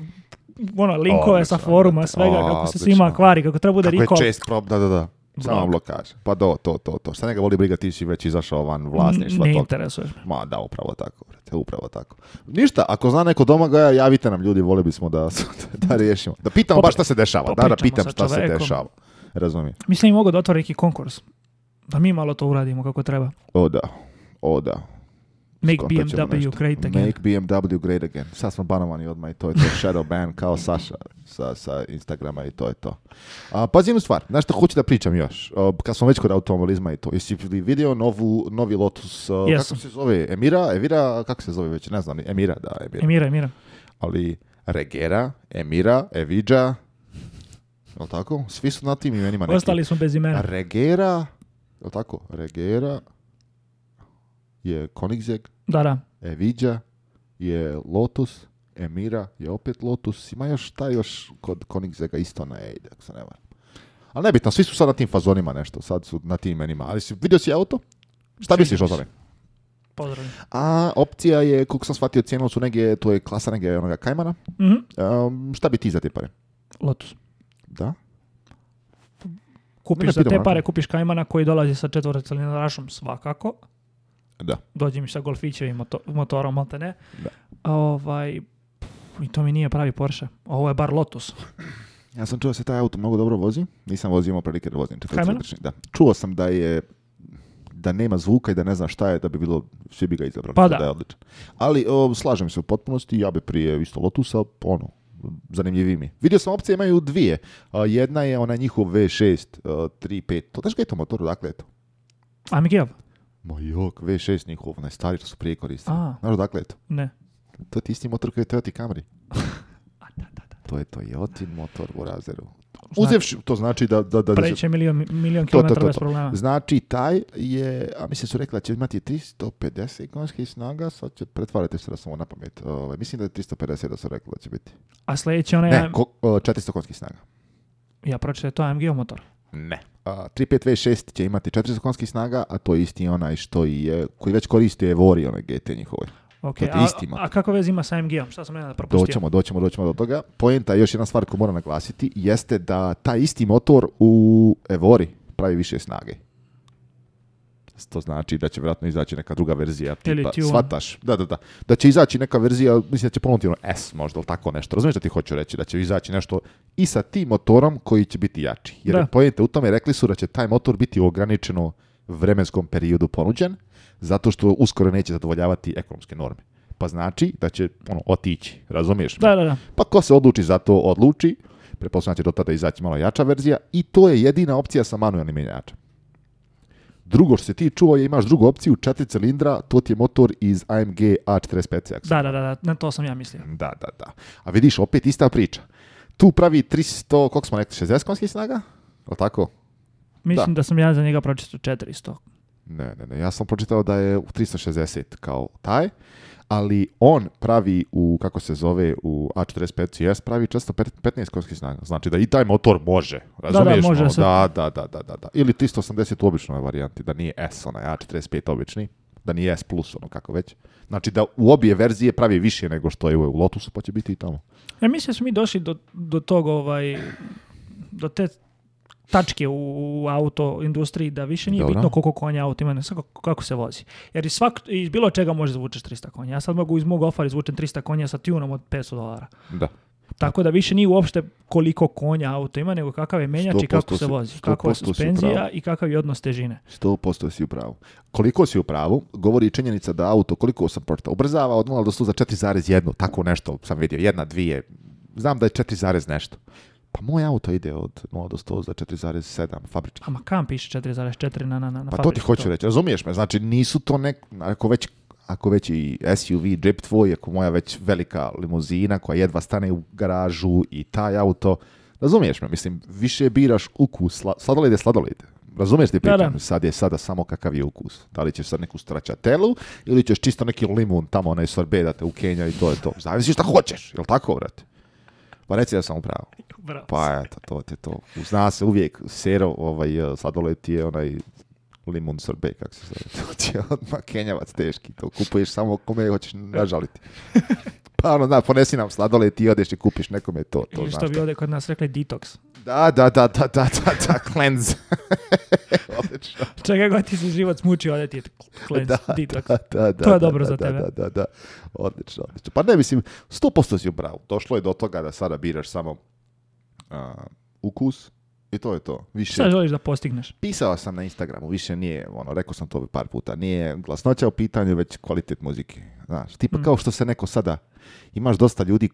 ono, linkove odlično, sa foruma, svega, kako se svima kvari, kako treba bude Riko. Kako je čest prob, da, da, da. Samo blokar. Pa do, to, to, to. Šta njega voli briga, ti si već izašao van vlasništva. Ne interesuješ. Ma da, upravo tako, brate, upravo tako. Ništa, ako zna neko doma ga, javite nam ljudi, voli bismo da, da riješimo. Da pitamo baš šta se dešava, da, da pitam šta se dešava. Razumijem. Mislim, mogu da otvori neki konkurs. Da mi malo to uradimo kako treba. O da, o da. Make BMW great again. Make BMW great again. Sad smo banovani odmah i to je to. Shadow ban kao Saša sa, Instagrama i to je to. A, pa stvar, znaš što hoću da pričam još? kad smo već kod automobilizma i to. Jesi li vidio novu, novi Lotus, Uh, yes. kako se zove? Emira? Evira? Kako se zove već? Ne znam, Emira, da. Emira, Emira. Emira. Ali Regera, Emira, Evidža, jel tako? Svi su na tim imenima Ostali smo bez imena. Regera, jel tako? Regera, je Koenigsegg, da, da. je Lotus, Emira je opet Lotus, ima još šta još kod Koenigsegga? isto na Ejde, ako se ne varam. Ali nebitno, svi su sad na tim fazonima nešto, sad su na tim imenima. Ali si, vidio si auto? Šta bi misliš o tome? Pozdravim. A opcija je, koliko sam shvatio cijenu, su negdje, to je klasa negdje onoga Kajmana. Mhm. šta bi ti za te pare? Lotus. Da? Kupiš za te pare, kupiš Kajmana koji dolazi sa četvrtocilindarašom svakako. Da. Dođe mi sa golfićevim moto motorom, ali ne. Ovaj, I to mi nije pravi Porsche. Ovo je bar Lotus. Ja sam čuo da se taj auto mnogo dobro vozi. Nisam vozio, imao prilike da vozim. Da. Čuo sam da je da nema zvuka i da ne zna šta je, da bi bilo, svi bi ga izabrali. Pa da. Ali slažem se u potpunosti, ja bi prije isto Lotusa, ono, zanimljiviji mi. Vidio sam opcije imaju dvije. jedna je ona njihov V6 3.5. To je to motor, dakle je to? amg Ma jok, V6 njihov, onaj stari što su prije koristili. Znaš odakle je to? Ne. To je isti motor koji je Toyota Camry. A, da, da, da. To je Toyota motor u razeru. Znači, Uzevši, to znači da... da, da Preće milion, milion kilometara bez problema. Znači, taj je, a mislim su rekli da će imati 350 konjskih snaga, sad će pretvarajte se da sam na pamet. Uh, mislim da je 350 da su rekli da će biti. A sledeće onaj... Ne, ko, 400 konjskih snaga. Ja pročite, to AMG motor. Ne. A, 35 će imati 400 konskih snaga, a to je isti onaj što je, koji već koristio je Vori, onaj GT njihovoj. Ok, a, a, kako vez ima sa MG-om? Šta sam ja propustio? Doćemo, doćemo, doćemo do toga. Poenta, još jedna stvar koju moram naglasiti, jeste da taj isti motor u Evori pravi više snage to znači da će vjerojatno izaći neka druga verzija tipa, svataš da, da, da, da će izaći neka verzija, mislim da će ponuti ono S možda ili tako nešto, razumiješ da ti hoću reći, da će izaći nešto i sa tim motorom koji će biti jači, jer da. u tome rekli su da će taj motor biti u ograničenu vremenskom periodu ponuđen, zato što uskoro neće zadovoljavati ekonomske norme. Pa znači da će ono, otići, razumiješ? Da, da, da. Pa ko se odluči za to, odluči, pretpostavljam će do tada izaći malo jača verzija i to je jedina opcija sa manualnim mjenjačem. Drugo, što se ti čuo je, imaš drugu opciju, četiri cilindra, to ti je motor iz AMG A45 Da, da, da, na to sam ja mislio. Da, da, da. A vidiš, opet ista priča. Tu pravi 300, koliko smo rekli, 60 konskih snaga? O tako? Mislim da. da sam ja za njega pročitao 400. Ne, ne, ne, ja sam pročitao da je 360 kao taj ali on pravi u, kako se zove, u A45 CS, pravi često 15 konskih snaga. Znači da i taj motor može, razumiješ? Da, da, može ono, Da, da, da, da, da. Ili 380 u običnoj varijanti, da nije S, onaj A45 obični, da nije S+, plus, ono kako već. Znači da u obje verzije pravi više nego što je u Lotusu, pa će biti i tamo. Ja mislim da smo mi došli do, do tog, ovaj, do te tačke u, auto industriji da više nije bitno koliko konja auto ima, nego kako se vozi. Jer iz, svak, iz bilo čega može zvučeš 300 konja. Ja sad mogu iz mog ofara izvučen 300 konja sa tunom od 500 dolara. Da. Tako da više nije uopšte koliko konja auto ima, nego kakav je menjač i kako se vozi, kako je suspenzija i kakav je odnos težine. 100% si u pravu. Koliko si u pravu, govori činjenica da auto, koliko sam porta ubrzava od 0 do 100 za 4,1, tako nešto sam vidio, jedna, dvije, znam da je 4, nešto pa moj auto ide od 0 do 100 za 4,7 fabrički. A ma kam piše 4,4 na, na, na, Pa to ti hoću reći, razumiješ me, znači nisu to nek, ako već ako već i SUV, džep tvoj, ako moja već velika limuzina koja jedva stane u garažu i taj auto, razumiješ me, mislim, više biraš ukus, sladolide sladolede. razumiješ ti pričam, sad je sada samo kakav je ukus, da li ćeš sad neku stračatelu ili ćeš čisto neki limun tamo onaj sorbet u te i to je to, zavisi šta hoćeš, jel tako, vrati? Pa reci da sam upravo. Bravo. Pa eto, to ti to. Zna se uvijek, sero, ovaj, sladoled je onaj limon sorbet, kako se zove. To ti je odmah kenjavac teški, to kupuješ samo kome hoćeš nažaliti. Pa ono, da, ponesi nam sladole i ti odeš i kupiš nekome to. to Ili što bi ovdje kod nas rekli detox. Da, da, da, da, da, da, da, cleanse. Odlično. Čega god ti se život smuči, ovdje ti je cleanse, da, detox. Da, da, da, to je dobro da, za da, tebe. Da, da, da, odlično, odlično. Pa ne, mislim, 100% si u bravu. Došlo je do toga da sada biraš samo uh, ukus, i to je to. Više... Šta želiš da postigneš? Pisao sam na Instagramu, više nije, ono, rekao sam to par puta, nije glasnoća u pitanju, već kvalitet muzike. Znaš, tipa mm. kao što se neko sada, imaš dosta ljudi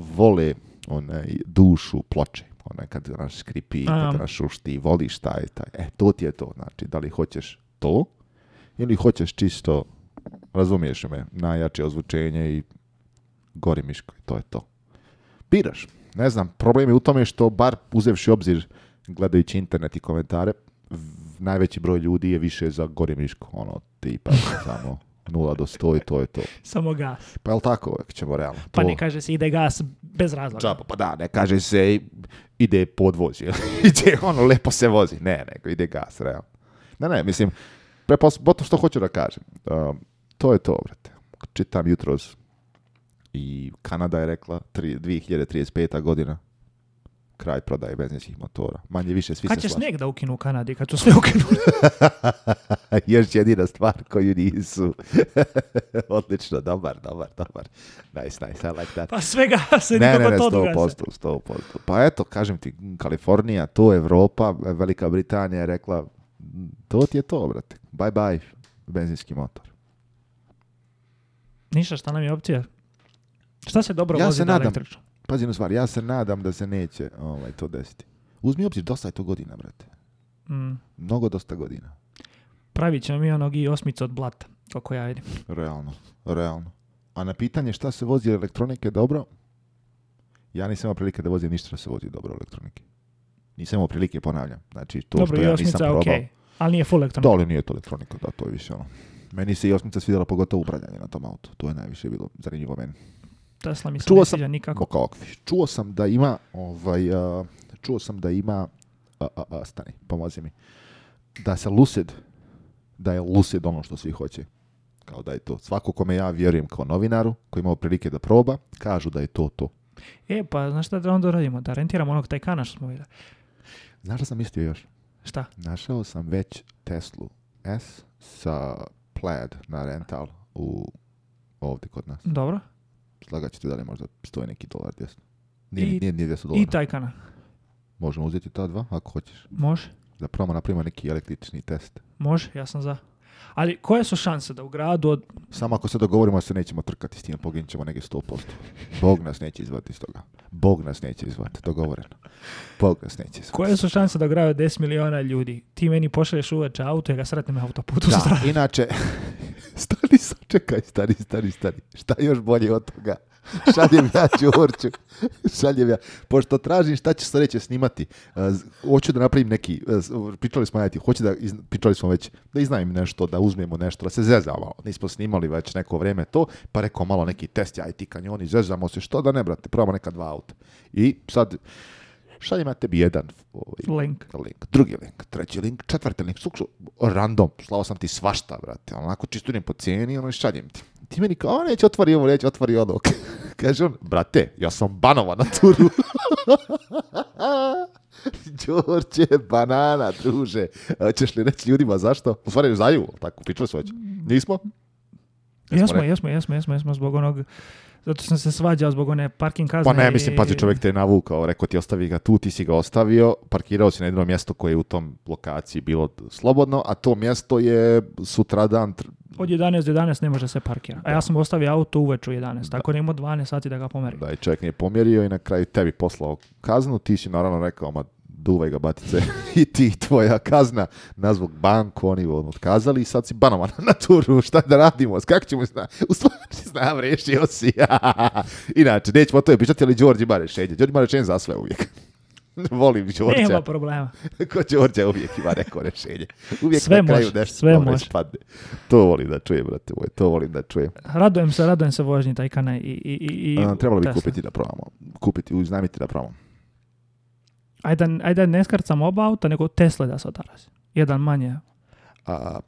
vole onaj, dušu ploče, onaj kad naš skripi, kad naš ušti, voliš taj, taj. E, to ti je to, znači, da li hoćeš to ili hoćeš čisto, razumiješ me, najjače ozvučenje i gori miško, to je to. Biraš ne znam, problem je u tome što, bar uzevši obzir gledajući internet i komentare, najveći broj ljudi je više za miško, ono, tipa, samo... Ono, 0 do 100 i to je to. Samo gas. Pa je li tako ćemo realno? Pa ne kaže se ide gas bez razloga. Čapa, pa da, ne kaže se ide podvoz. ide ono, lepo se vozi. Ne, nego ide gas, realno. Ne, ne, mislim, prepos... što hoću da kažem. Um, to je to, brate. Čitam jutros i Kanada je rekla tri, 2035. godina kraj prodaje benzinskih motora. Manje više svi kad se Kad će sneg da ukinu u Kanadi, kad ću sve ukinu? Još jedina stvar koju nisu. Odlično, dobar, dobar, dobar. Nice, nice, I like that. Pa svega se ne, ne, ne, 100%, Pa eto, kažem ti, Kalifornija, to Evropa, Velika Britanija je rekla, to ti je to, brate. Bye, bye, benzinski motor. Ništa, šta nam je opcija? Šta se dobro ja vozi se nadam, električno? Pazi na stvar, ja se nadam da se neće ovaj, to desiti. Uzmi obzir, dosta je to godina, brate. Mm. Mnogo dosta godina. Pravit ćemo mi onog i osmicu od blata, kako ja vidim. Realno, realno. A na pitanje šta se vozi elektronike dobro, ja nisam imao prilike da vozi ništa da se vozi dobro elektronike. Nisam imao prilike, ponavljam. Znači, to dobro, što ja nisam probao. Okay. Ali nije full elektronika. Da, nije to elektronika, da, to je više ono. Meni se i osmica svidjela pogotovo upravljanje na tom autu. To je najviše bilo zanimljivo meni. Tesla mi se čuo ne nikako. Čuo sam da ima, ovaj, čuo sam da ima, stani, pomozi mi, da se lucid, da je lucid ono što svi hoće. Kao da je to. Svako kome ja vjerujem kao novinaru, koji imao prilike da proba, kažu da je to to. E, pa znaš šta da onda radimo? Da rentiramo onog taj što smo vidjeli. Znaš sam mislio još? Šta? Našao sam već Teslu S sa plaid na rental u ovdje kod nas. Dobro slagat ćete li možda stoji neki dolar Nije, I, nije, nije I Tajkana. Možemo uzeti ta dva ako hoćeš. Može. Da na napravimo neki električni test. Može, ja sam za. Ali koje su šanse da u gradu od... Samo ako se dogovorimo da se nećemo trkati s tim, poginit ćemo neke 100%. Bog nas neće izvati iz toga. Bog nas neće izvati, dogovoreno. Bog nas neće izvati. Koje su šanse da u gradu 10 miliona ljudi? Ti meni pošalješ uveče auto, ja ga sretnem auto autoputu. Da, inače, ali sam, čekaj, stari, stari, stari. Šta još bolje od toga? šaljem ja Đorću, šaljem ja. Pošto tražim šta će sledeće snimati, uh, hoću da napravim neki, uh, pričali smo ajati, hoću da, iz, pričali smo već, da iznajem nešto, da uzmemo nešto, da se zezamo. Nismo snimali već neko vreme to, pa rekao malo neki test, ja ti kanjoni, zezamo se, što da ne, brate, probamo neka dva auta. I sad, šaljima bi jedan ovaj, link. link. drugi link, treći link, četvrti link, sukšu, random, slao sam ti svašta, brate, onako čisto po cijeni, ono šaljem ti. Ti meni kao, a neće, otvori ovo, neće, otvori ono. Kaže on, brate, ja sam banova na turu. Đorđe, banana, druže. Hoćeš li reći ljudima zašto? U zaju tako, pričali su već. Mm. Nismo? Jesmo, jesmo, jesmo, jesmo, jesmo, zbog onog... Zato sam se svađao zbog one parking kazne. Pa ne, mislim, pazi, čovjek te je navukao, rekao ti ostavi ga tu, ti si ga ostavio, parkirao si na jedno mjesto koje je u tom lokaciji bilo slobodno, a to mjesto je sutradan... Od 11 do 11 ne može se parkirati. A ja sam ostavio auto uveč u 11, da. tako da imao 12 sati da ga pomerim. Da, i čovjek nije pomjerio i na kraju tebi poslao kaznu, ti si naravno rekao, ma duvaj ga batice i ti tvoja kazna na banku oni ono otkazali i sad si banoma na turu, šta da radimo, kako ćemo zna, u stvari znam, rešio si. Inače, nećemo to je pišati, ali Đorđe ima rešenje. Đorđe ima rešenje za sve uvijek. Volim Đorđa. Nema problema. Ko Đorđe uvijek ima neko rješenje. Uvijek sve na kraju nešto sve Spadne. To volim da čujem, brate moj, to volim da čujem. Radujem se, radujem se vožnji Tajkana i, i, i, i Trebalo bi kupiti da probamo. Kupiti, uznajmiti da probamo. Ajde, ajde ne skrcam oba auta, nego Tesla da se odarazi. Jedan manje. A,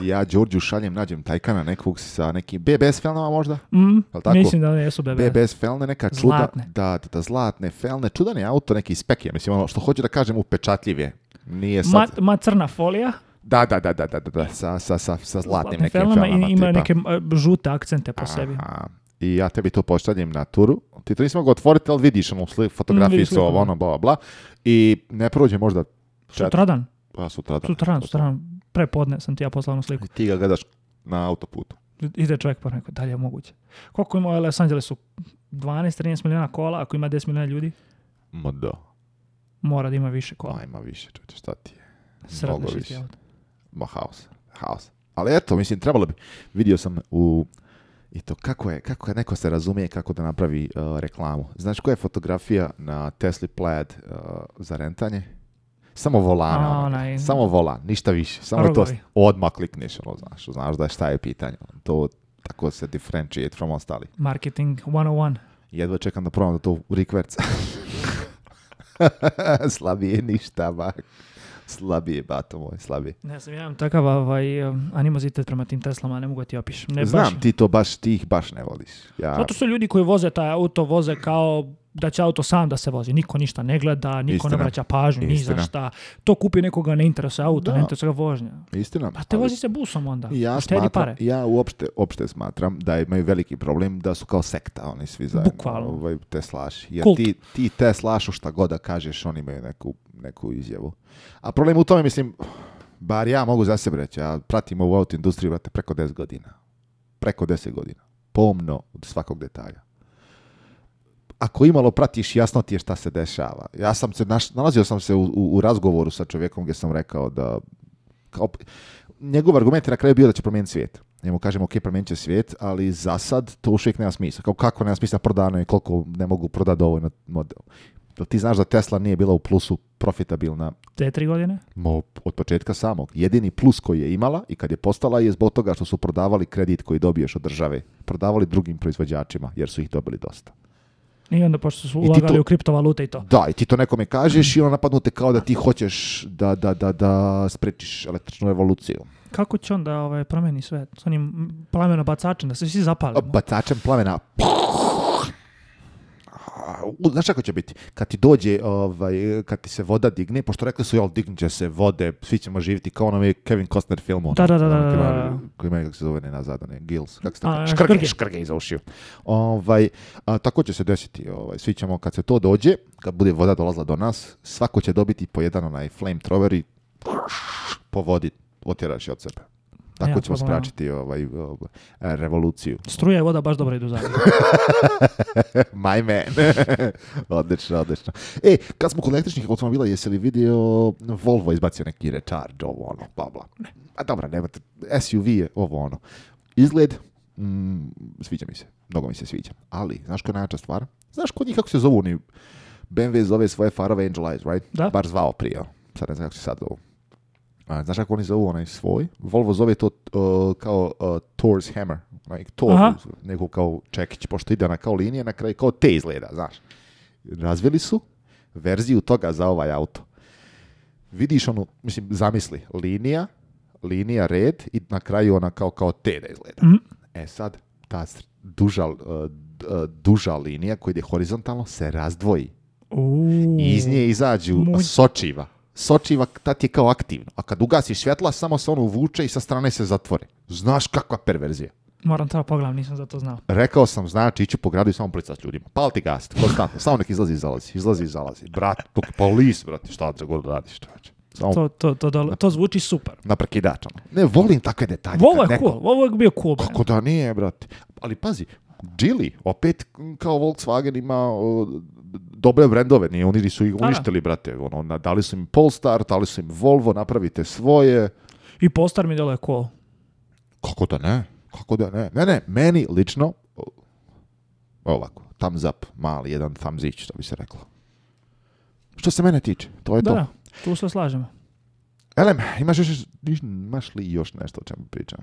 ja Đorđu šaljem, nađem tajkana nekog sa nekim BBS felnama možda? Mm, tako? Mislim da jesu BBS. BBS felne, neka čuda. Zlatne. Da, da, zlatne felne. Čudan je auto, neki spek je. Mislim, ono što hoću da kažem, upečatljiv je Nije sad... Ma, ma crna folija. Da, da, da, da, da, da, sa, sa, sa, sa zlatnim Zlatne nekim felnama. ima neke žute akcente po Aha. sebi i ja tebi to pošaljem na turu. Ti to nisi ga otvoriti, ali vidiš ono sli, fotografiji mm, ovo, ono, bla, bla. I ne prođe možda... Čet... Sutradan. A, pa, sutradan. Sutradan, sutradan. Prepodne sam ti ja poslao na sliku. I ti ga gledaš na autoputu. Ide čovjek pa neko, dalje je moguće. Koliko ima u Los Angelesu? 12-13 milijuna kola, ako ima 10 milijuna ljudi? Ma da. Mora da ima više kola. Ma ima više, čovječe, šta ti je? Sretno više. Ma haos, haos. Ali eto, mislim, trebalo bi. Vidio sam u i to kako je, kako je neko se razumije kako da napravi uh, reklamu. Znaš koja je fotografija na Tesla Plaid uh, za rentanje? Samo volan, ono. Samo volan, ništa više. Samo to odmah klikneš, ono, znaš, znaš da je šta je pitanje. Ono. To tako se differentiate from ostali. Marketing 101. Jedva čekam da probam da to u rikverca. Slabije ništa, bak slabije, bato moj, slabije. Ne znam, ja imam takav ovaj, animozitet prema tim Teslama, ne mogu ti opiš. Ne, Znam, baš. ti to baš, ti ih baš ne voliš. Ja... Zato su ljudi koji voze taj auto, voze kao da će auto sam da se vozi. Niko ništa ne gleda, niko ne vraća pažnju, ni za šta. To kupi nekoga ne interesuje auto, da. ne interesuje vožnja. Istina. Pa te vozi se busom onda. Ja, smatram, pare. ja uopšte, opšte smatram da imaju veliki problem da su kao sekta oni svi zajedno. Bukvalno. Ovaj, teslaši. Jer Kult. ti, ti teslašu šta god da kažeš, oni imaju neku, neku izjavu. A problem u tome, mislim, bar ja mogu za sebe reći, ja pratim ovu auto industriju, preko 10 godina. Preko 10 godina. Pomno od svakog detalja ako imalo pratiš, jasno ti je šta se dešava. Ja sam se, nalazio sam se u, u, razgovoru sa čovjekom gdje sam rekao da, kao, njegov argument je na kraju bio da će promijeniti svijet. Njemu kažem, ok, promijenit će svijet, ali za sad to uvijek nema smisla. Kao kako nema smisla prodano i koliko ne mogu prodati dovoljno model. Ti znaš da Tesla nije bila u plusu profitabilna. Te tri godine? Mo, od početka samog. Jedini plus koji je imala i kad je postala je zbog toga što su prodavali kredit koji dobiješ od države. Prodavali drugim proizvođačima jer su ih dobili dosta. I onda pošto su ulagali to, u kriptovalute i to. Da, i ti to nekome kažeš i on napadnute kao da ti hoćeš da, da, da, da sprečiš električnu evoluciju. Kako će onda ovaj, promeni sve? S onim plameno bacačem, da se svi zapalimo. Bacačem plamena a, znaš kako će biti? Kad ti dođe, ovaj, kad ti se voda digne, pošto rekli su, jel, dignut će se vode, svi ćemo živiti kao onome Kevin Costner filmu. Ono, da, ono, da, da. Koji ima, kako se zove, ne nazad, ne, Gills, kako tako, ušiju. Ovaj, a, tako će se desiti, ovaj, svi ćemo, kad se to dođe, kad bude voda dolazila do nas, svako će dobiti po jedan onaj flame trover i po vodi otjeraš od sebe. Tako ja, ćemo spračiti ovaj, ovaj e, revoluciju. Struja i voda baš dobro idu zajedno. My man. odlično, odlično. E, kad smo kod električnih automobila, jesi li vidio Volvo izbacio neki retard? ovo ono, bla bla. A dobra, nemate, SUV je ovo ono. Izgled, mm, sviđa mi se, mnogo mi se sviđa. Ali, znaš koja je najjača stvar? Znaš kod njih kako se zovu oni BMW zove svoje farove Angel Eyes, right? Da. Bar zvao prije, sad ne znam kako se sad zovu znaš kako oni zovu onaj svoj? Volvo zove to e, kao uh, Thor's Hammer. Onaj, Thor, neko kao čekić, pošto ide na kao linije, na kraju kao te izgleda, znaš. Razvili su verziju toga za ovaj auto. Vidiš onu, mislim, zamisli, linija, linija, red i na kraju ona kao, kao te da izgleda. Mm. E sad, ta duža, e, duža linija koja ide horizontalno se razdvoji. Uh, I iz nje izađu sočiva Soči tad je kao aktivno, a kad ugasiš svjetla samo se ono uvuče i sa strane se zatvori. Znaš kakva perverzija. Moram to pogledam, nisam za to znao. Rekao sam, znači, iću po gradu i samo plicat s ljudima. Pal ti konstantno, samo nek izlazi i zalazi, izlazi i zalazi. Brat, to polis, brati, šta za god radiš, čovječe. Samo to, to, to, to zvuči super. Na prekidačama. Ono. Ne, volim takve detalje. Ovo je cool, ovo je bio cool. Kako da nije, brati Ali pazi, Gili, opet kao Volkswagen ima dobre brendove, nije, oni su ih uništili, brate, ono, dali su im Polestar, dali su im Volvo, napravite svoje. I Polestar mi je cool. Kako da ne? Kako da ne? Ne, ne, meni lično, ovako, thumbs up, mali jedan famzić to bi se reklo. Što se mene tiče, to je da, to. tu se slažemo. Elem, imaš, još, imaš li još nešto o čemu pričam?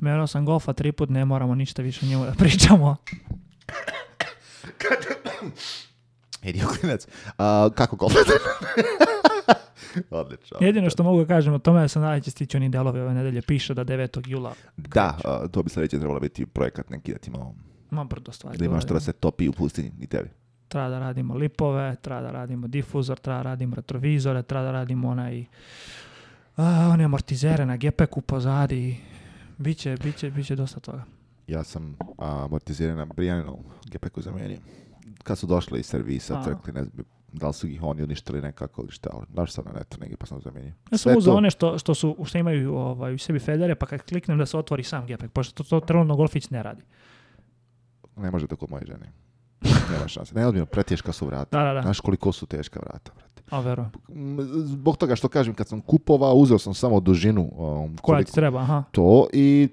Merao sam golfa tri ne moramo ništa više o njemu da pričamo. je kako golf? Odlično. Jedino što mogu da kažem o tome da sam najveće stići oni delovi ove nedelje. Piše da 9. jula. Da, to bi sljedeće trebalo biti projekat neki da ti imamo... brdo stvari. Da imaš što da se topi u pustinji i tebi. Treba da radimo lipove, treba da radimo difuzor, treba da radimo retrovizore, treba da radimo onaj... one amortizere na gepeku pozadi. Biće, biće, biće dosta toga ja sam na Brianinu gepeku zamijenio. Kad su došle iz servisa, trkli, ne znam, da li su ih oni uništili nekako ili šta, ali daš sam na netu negdje pa sam zamijenio. Ja sam uzao one što, što, su, što imaju ovaj, sebi federe, pa kad kliknem da se otvori sam GPK, pošto to, to trenutno Golfić ne radi. Ne može to kod moje žene. Nema šanse. Ne, odmijem, pretješka su vrata. Da, da, da. Znaš koliko su teška vrata, brate. A, verujem. Zbog toga što kažem, kad sam kupovao, uzeo sam samo dužinu um, koja treba, aha. To i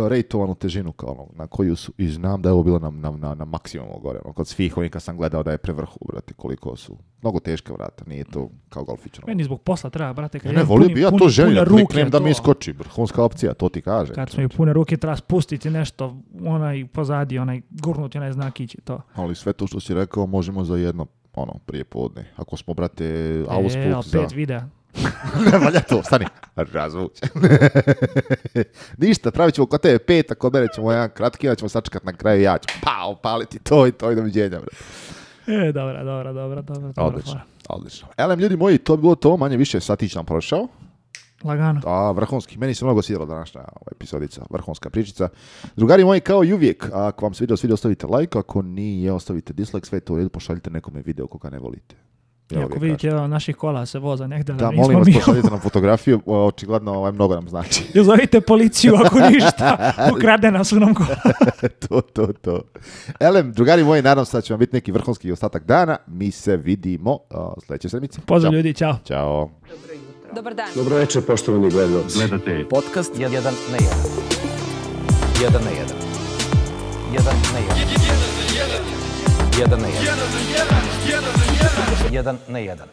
rejtovanu težinu kao ono, na koju su, i znam da je ovo bilo na, na, na, na maksimumu gore, ono, kod svih onih kad sam gledao da je prevrhu, brate, koliko su, mnogo teška vrata, nije to kao golfić. Meni zbog posla treba, brate, kad ne, ne, ja to želim, da da mi iskoči, vrhunska opcija, to ti kaže. Kad smo mi pune ruke, treba spustiti nešto, onaj pozadi, onaj gurnuti, onaj znakić i to. Ali sve to što si rekao možemo za jedno, ono, prije podne. Ako smo, brate, e, za... ne valja to, stani. Razvuć. Ništa, pravit ćemo kod tebe petak, kod mene ćemo jedan kratki, ja ćemo sačekat na kraju, ja ću pa opaliti to i to i doviđenja. E, dobra, dobra, dobra, Odlično, odlično. Elem, ljudi moji, to bi bilo to, manje više satić nam prošao. Lagano. A, vrhunski. Meni se mnogo svidjela današnja ovaj, epizodica, vrhonska pričica. Drugari moji, kao i uvijek, ako vam se video svidio ostavite like, ako nije, ostavite dislike, sve to u pošaljite nekome video koga ne volite. Ja Ako vidite evo, naših kola se voza negde. Da, molim vas, pošaljite nam fotografiju, očigledno ovaj mnogo nam znači. Zovite policiju ako ništa, Ukrade ukradena su nam kola. to, to, to. Elem, drugari moji, nadam se da će vam biti neki vrhunski ostatak dana. Mi se vidimo uh, sljedeće sedmice. Pozdrav ljudi, čao. Ćao. Dobro jutro. Dobar dan. Dobro večer, poštovani gledalci. Gledate. Podcast 1 na 1. 1 na 1. 1 na 1. 1 na 1. 1 na 1. 1 na 1 jedan na jedan.